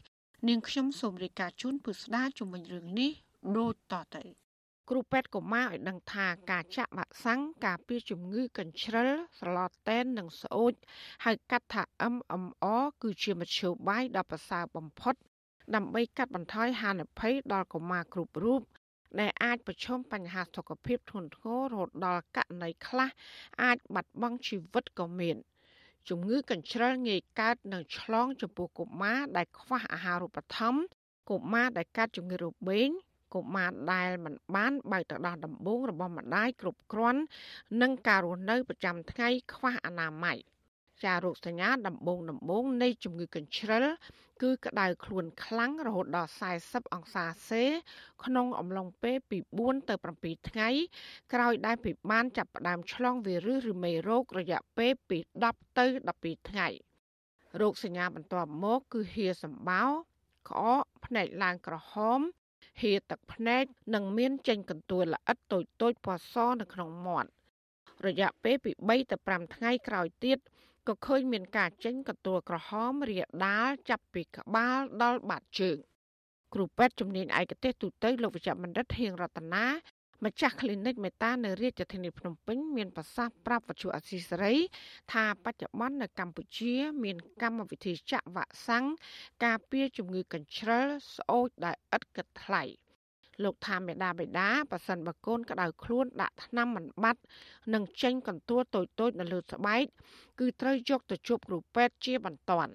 នាងខ្ញុំសូមរាយការណ៍ជូនពិស្ដាជំវិញរឿងនេះដូចតទៅគ្រូពេទ្យកុមារឲ្យដឹងថាការចាក់វ៉ាក់សាំងការពារជំងឺកញ្ជ្រិលស្រឡតែននិងស្អូចហៅកាត់ថា MMR គឺជាមធ្យោបាយដ៏ប្រសើរបំផុត ដើម្បីកាត់បន្ថយហានិភ័យដល់កុមារគ្រប់រូបដែលអាចប្រឈមបញ្ហាសុខភាពធ្ងន់ធ្ងររហូតដល់ករណីខ្លះអាចបាត់បង់ជីវិតក៏មាន ជំងឺកញ្ជ្រិលងាយកើតនិងឆ្លងចំពោះកុមារដែលខ្វះអាហារូបត្ថម្ភកុមារដែលកើតជំងឺរបេងកុមារដែលមិនបានបើកទឹកដោះដំបូងរបស់ម្ដាយគ្រប់គ្រាន់និងការរស់នៅប្រចាំថ្ងៃខ្វះអនាម័យ ចារោគសញ្ញាដំបូងដំបូងនៃជំងឺកញ្ជ្រិលគឺក្តៅខ្លួនខ្លាំងរហូតដល់40អង្សាសេក្នុងអំឡុងពេលពី4ទៅ7ថ្ងៃ ក្រោយដែលពិបានចាប់ផ្ដើមឆ្លងវីរុសឬមេរោគរយៈពេលពី10ទៅ12ថ្ងៃរោគសញ្ញាបន្ទាប់មកគឺហៀសម្បោក្អកភ្នែកឡើងក្រហមហៀទឹកភ្នែកនិងមានចេញកន្ទួលល្អិតតូចតូចពណ៌សនៅក្នុងមាត់រយៈពេលពី3ទៅ5ថ្ងៃក្រោយទៀត ក៏ឃើញមានការចេញកន្ទួលក្រហមរាលដាលចាប់ពីក្បាលដល់បាតជើងគ្រូពេទ្យជំនាញឯកទេសទូទៅលោកវិជ្ជបណ្ឌិតហៀងរតនាម្ចាស់ clinic មេតានៅរាជធានីភ្នំពេញមានប្រសាសន៍ប្រាប់វិទ្យុអសីសេរី ថាបច្ចុប្បន្ននៅកម្ពុជា មានកម្មវិធីចាក់វ៉ាក់សាំងការពារជំងឺកញ្ជ្រឹលស្អូចដែលឥតគិតថ្លៃ លោកថាមេដាបេដាប៉ះសិនបកូនក្តៅខ្លួនដាក់ថ្នាំមិនបាត់និងចេញកន្ទួលតូចតូចនៅលើស្បែកគឺត្រូវយកទៅជួបគ្រូពេទ្យជាបន្ទាន់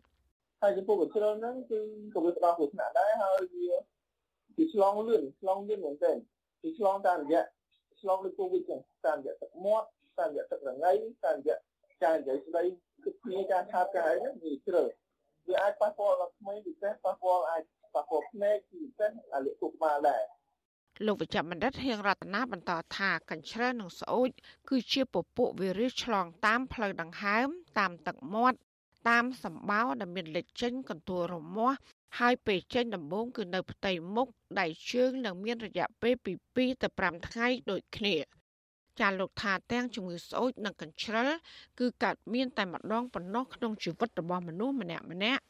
ហើយចំពោះកញ្ជ្រឹលហ្នឹងគឺក៏វាផ្ដោតគ្រោះថ្នាក់ដែរហើយវាវាឆ្លងលឿនឆ្លងលឿនមែនទែនគឺឆ្លងតាមរយៈឆ្លងដូចកូវីដចឹងតាមរយៈទឹកមាត់តាមរយៈទឹករងៃតាមរយៈការនិយាយស្ដីគឺគ្នាការឆាបការអីហ្នឹងវាជ្រៅវាអាចប៉ះពាល់ដល់ក្មេងពិសេសប៉ះពាល់អាចប៉ះពាល់ភ្នែកពិសេសអាលិគុកក្បាលដែរ
លោកវិជ្ជបណ្ឌិតហៀងរតនាបន្តថាកញ្ជ្រឹលនិងស្អូចគឺជាពពួកវីរុសឆ្លងតាមផ្លូវដង្ហើមតាមទឹកមាត់តាមសម្បោដែលមានលេចចេញកន្ទួលរមាស់ហើយពេលចេញដំបូងគឺនៅផ្ទៃមុខដៃជើងនិងមានរយៈពេលពី2ទៅ5ថ្ងៃដូចគ្នាចាលោកថាទាំងជំងឺស្អូចនិងកញ្ជ្រឹលគឺកើតមានតែម្ដងប៉ុណ្ណោះក្នុងជីវិតរបស់មនុស្សម្នាក់ម្នាក់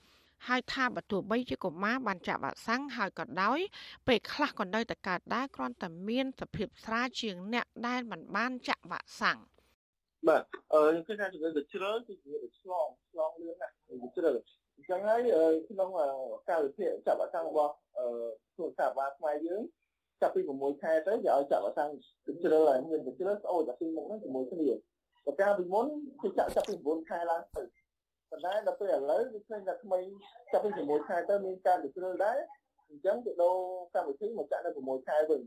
ហើយថាបើទោះបីជាកុមារបានចាក់វ៉ាក់សាំងហើយក៏ដោយពេលខ្លះក៏នៅតែកើតដែរគ្រាន់តែមានសភាពស្រាលជាងអ្នកដែលមិនបានចាក់វ៉ាក់សាំង
បាទអឺគឺថាជំងឺកញ្ជ្រឹលគឺជំងឺឆ្លងឆ្លងលឿនណាស់កញ្ជ្រឹលអញ្ចឹងហើយក្នុងការវិភាគចាក់វ៉ាក់សាំងរបស់ទូរស័ព្ទបាទខ្មែរយើងចាប់ពី6ខែទៅគេឲ្យចាក់វ៉ាក់សាំងកញ្ជ្រឹលហើយមានកញ្ជ្រឹលស្អូចតែពីមុខហ្នឹងជាមួយគ្នាបើកាលពីមុនគេចាក់ចាប់ពី9ខែឡើងទៅ ប៉ុន្តែដល់ពេលឥឡូវវាឃើញថាក្មេងចាប់ពី6ខែទៅមានការកញ្ជ្រឹលដែរអញ្ចឹងគេដូរកម្មវិធីមកចាក់នៅ6ខែវិញ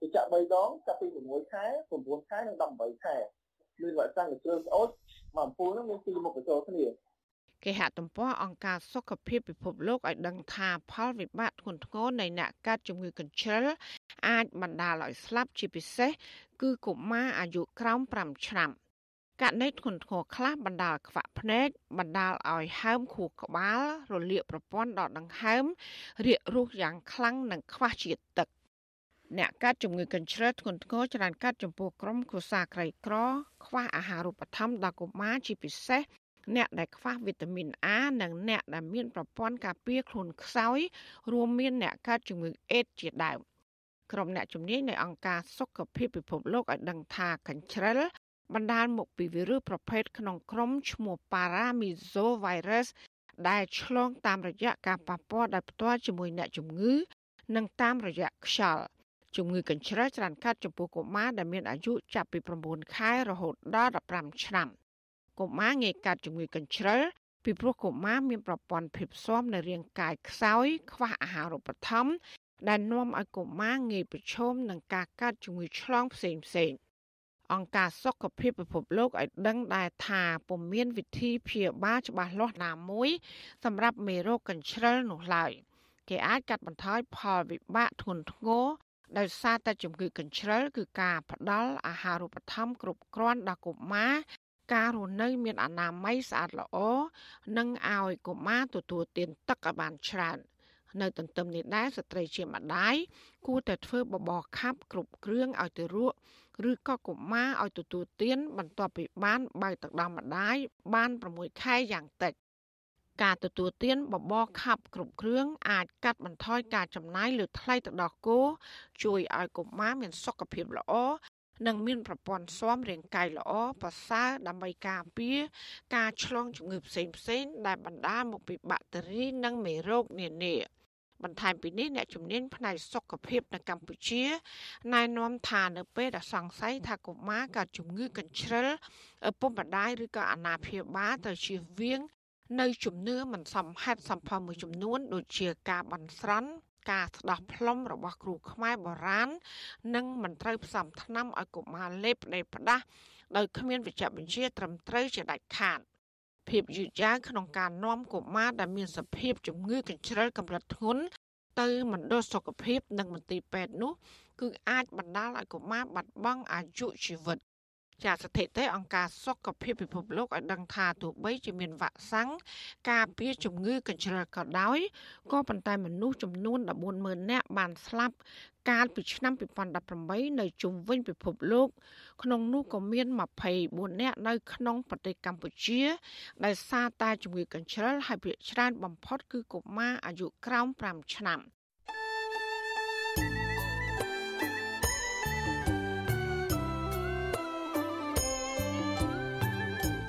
គេចាក់3ដងចាប់ពី6ខែ9ខែនិង18ខែមានវ៉ាក់សាំងកញ្ជ្រឹលស្អូតមកអំពូលហ្នឹងមានពីរមុខបញ្ចូលគ្នា
គេហទំព័រអង្គការសុខភាពពិភពលោកឲ្យដឹងថាផលវិបាកធ្ងន់ធ្ងរនៃអ្នកកើតជំងឺកញ្ជ្រឹលអាចបណ្ដាលឲ្យស្លាប់ជាពិសេសគឺកុមារអាយុក្រោម5ឆ្នាំ ករណីធ្ងន់ធ្ងរខ្លះបណ្ដាលខ្វាក់ភ្នែកបណ្ដាលឲ្យហើមខួរក្បាល រលាកប្រព័ន្ធដកដង្ហើមរាករូសយ៉ាងខ្លាំងនិងខ្វះជាតិទឹកអ្នកកើតជំងឺកញ្ជ្រឹលធ្ងន់ធ្ងរច្រើនកើតចំពោះក្រុមគ្រួសារក្រីក្រ ខ្វះអាហារូបត្ថម្ភដល់កុមារជាពិសេសអ្នកដែលខ្វះវីតាមីន A និងអ្នកដែលមានប្រព័ន្ធការពារខ្លួនខ្សោយរួមមានអ្នកកើតជំងឺអេដជាដើមក្រុមអ្នកជំនាញនៃអង្គការសុខភាពពិភពលោកឲ្យដឹងថាកញ្ជ្រឹល បណ្ដាលមកពីវីរុសប្រភេទក្នុងក្រុមឈ្មោះ Paramesovirus ដែលឆ្លងតាមរយៈការប៉ះពាល់ដោយផ្ទាល់ជាមួយអ្នកជំងឺ និងតាមរយៈខ្យល់ជំងឺកញ្ជ្រឹលច្រើនកើតចំពោះកុមារដែលមានអាយុចាប់ពី9ខែរហូតដល់15ឆ្នាំកុមារងាយកើតជំងឺកញ្ជ្រឹលពីព្រោះកុមារមានប្រព័ន្ធភាពស៊ាំនៅរាងកាយខ្សោយ ខ្វះអាហារូបត្ថម្ភដែលនាំឲ្យកុមារងាយប្រឈមនឹងការកើតជំងឺឆ្លងផ្សេងផ្សេង អង្គការសុខភាពពិភពលោកឲ្យដឹងដែរថាពុំមានវិធីព្យាបាលច្បាស់លាស់ណាមួយ សម្រាប់មេរោគកញ្ជ្រឹលនោះឡើយគេអាចកាត់បន្ថយផលវិបាកធ្ងន់ធ្ងរដោយសារតែជំងឺកញ្ជ្រឹលគឺការផ្ដល់អាហារូបត្ថម្ភគ្រប់គ្រាន់ដល់កុមារការរស់នៅ មានអនាម័យស្អាតល្អនិងឲ្យកុមារទទួលទានទឹកឲ្យបានច្រើននៅទន្ទឹមនេះដែរស្ត្រីជាម្ដាយគួរតែធ្វើបបរខាប់គ្រប់គ្រឿងឲ្យទៅរក់ ឬក៏កុមារឲ្យទទួលទាន បន្ទាប់ពីបានបើទឹកដោះម្ដាយបាន6ខែយ៉ាងតិចការទទួលទានបបរខាប់គ្រប់គ្រឿងអាចកាត់បន្ថយការចំណាយលើថ្លៃទឹកដោះគោជួយឲ្យកុមារមានសុខភាពល្អនិងមានប្រព័ន្ធស៊ាំរាងកាយល្អប្រសើរដើម្បីការពារការឆ្លងជំងឺផ្សេងផ្សេងដែលបណ្ដាលមកពីបាក់តេរីនិងមេរោគនានា បន្ថែមពីនេះអ្នកជំនាញផ្នែកសុខភាពនៅកម្ពុជាណែនាំថានៅពេលដែលសង្ស័យថាកុមារកើតជំងឺកញ្ជ្រឹលឪពុកម្ដាយឬក៏អាណាព្យាបាលត្រូវជៀសវាងនៅជំនឿមិនសមហេតុសមផលមួយចំនួន ដូចជាការបន្ស្រន់ការស្ដោះផ្លុំរបស់គ្រូខ្មែរបុរាណនិងមិនត្រូវផ្សំថ្នាំឲ្យកុមារលេបផ្ដេសផ្ដាស់ដោយគ្មានវិជ្ជាបញ្ជាត្រឹមត្រូវជាដាច់ខាត ភាពយឺតយ៉ាវក្នុងការនាំកុមារដែលមានសភាពជំងឺកញ្ជ្រឹលកម្រិតធ្ងន់ទៅមណ្ឌលសុខភាពនិងមន្ទីរពេទ្យនោះគឺអាចបណ្ដាលឲ្យកុមារបាត់បង់អាយុជីវិត ចាស្ថិតិអង្គការសុខភាពពិភពលោកឲ្យដឹងថាទោះបីជាមានវ៉ាក់សាំងការពារជំងឺកញ្ជ្រឹលក៏ដោយក៏ប៉ុន្តែមនុស្សចំនួន140,000នាក់បានស្លាប់កាលពីឆ្នាំ2018នៅជុំវិញពិភពលោក ក្នុងនោះក៏មាន24នាក់នៅក្នុងប្រទេសកម្ពុជាដែលសារតែជំងឺកញ្ជ្រឹលហើយភាគច្រើនបំផុតគឺកុមារអាយុក្រោម5ឆ្នាំ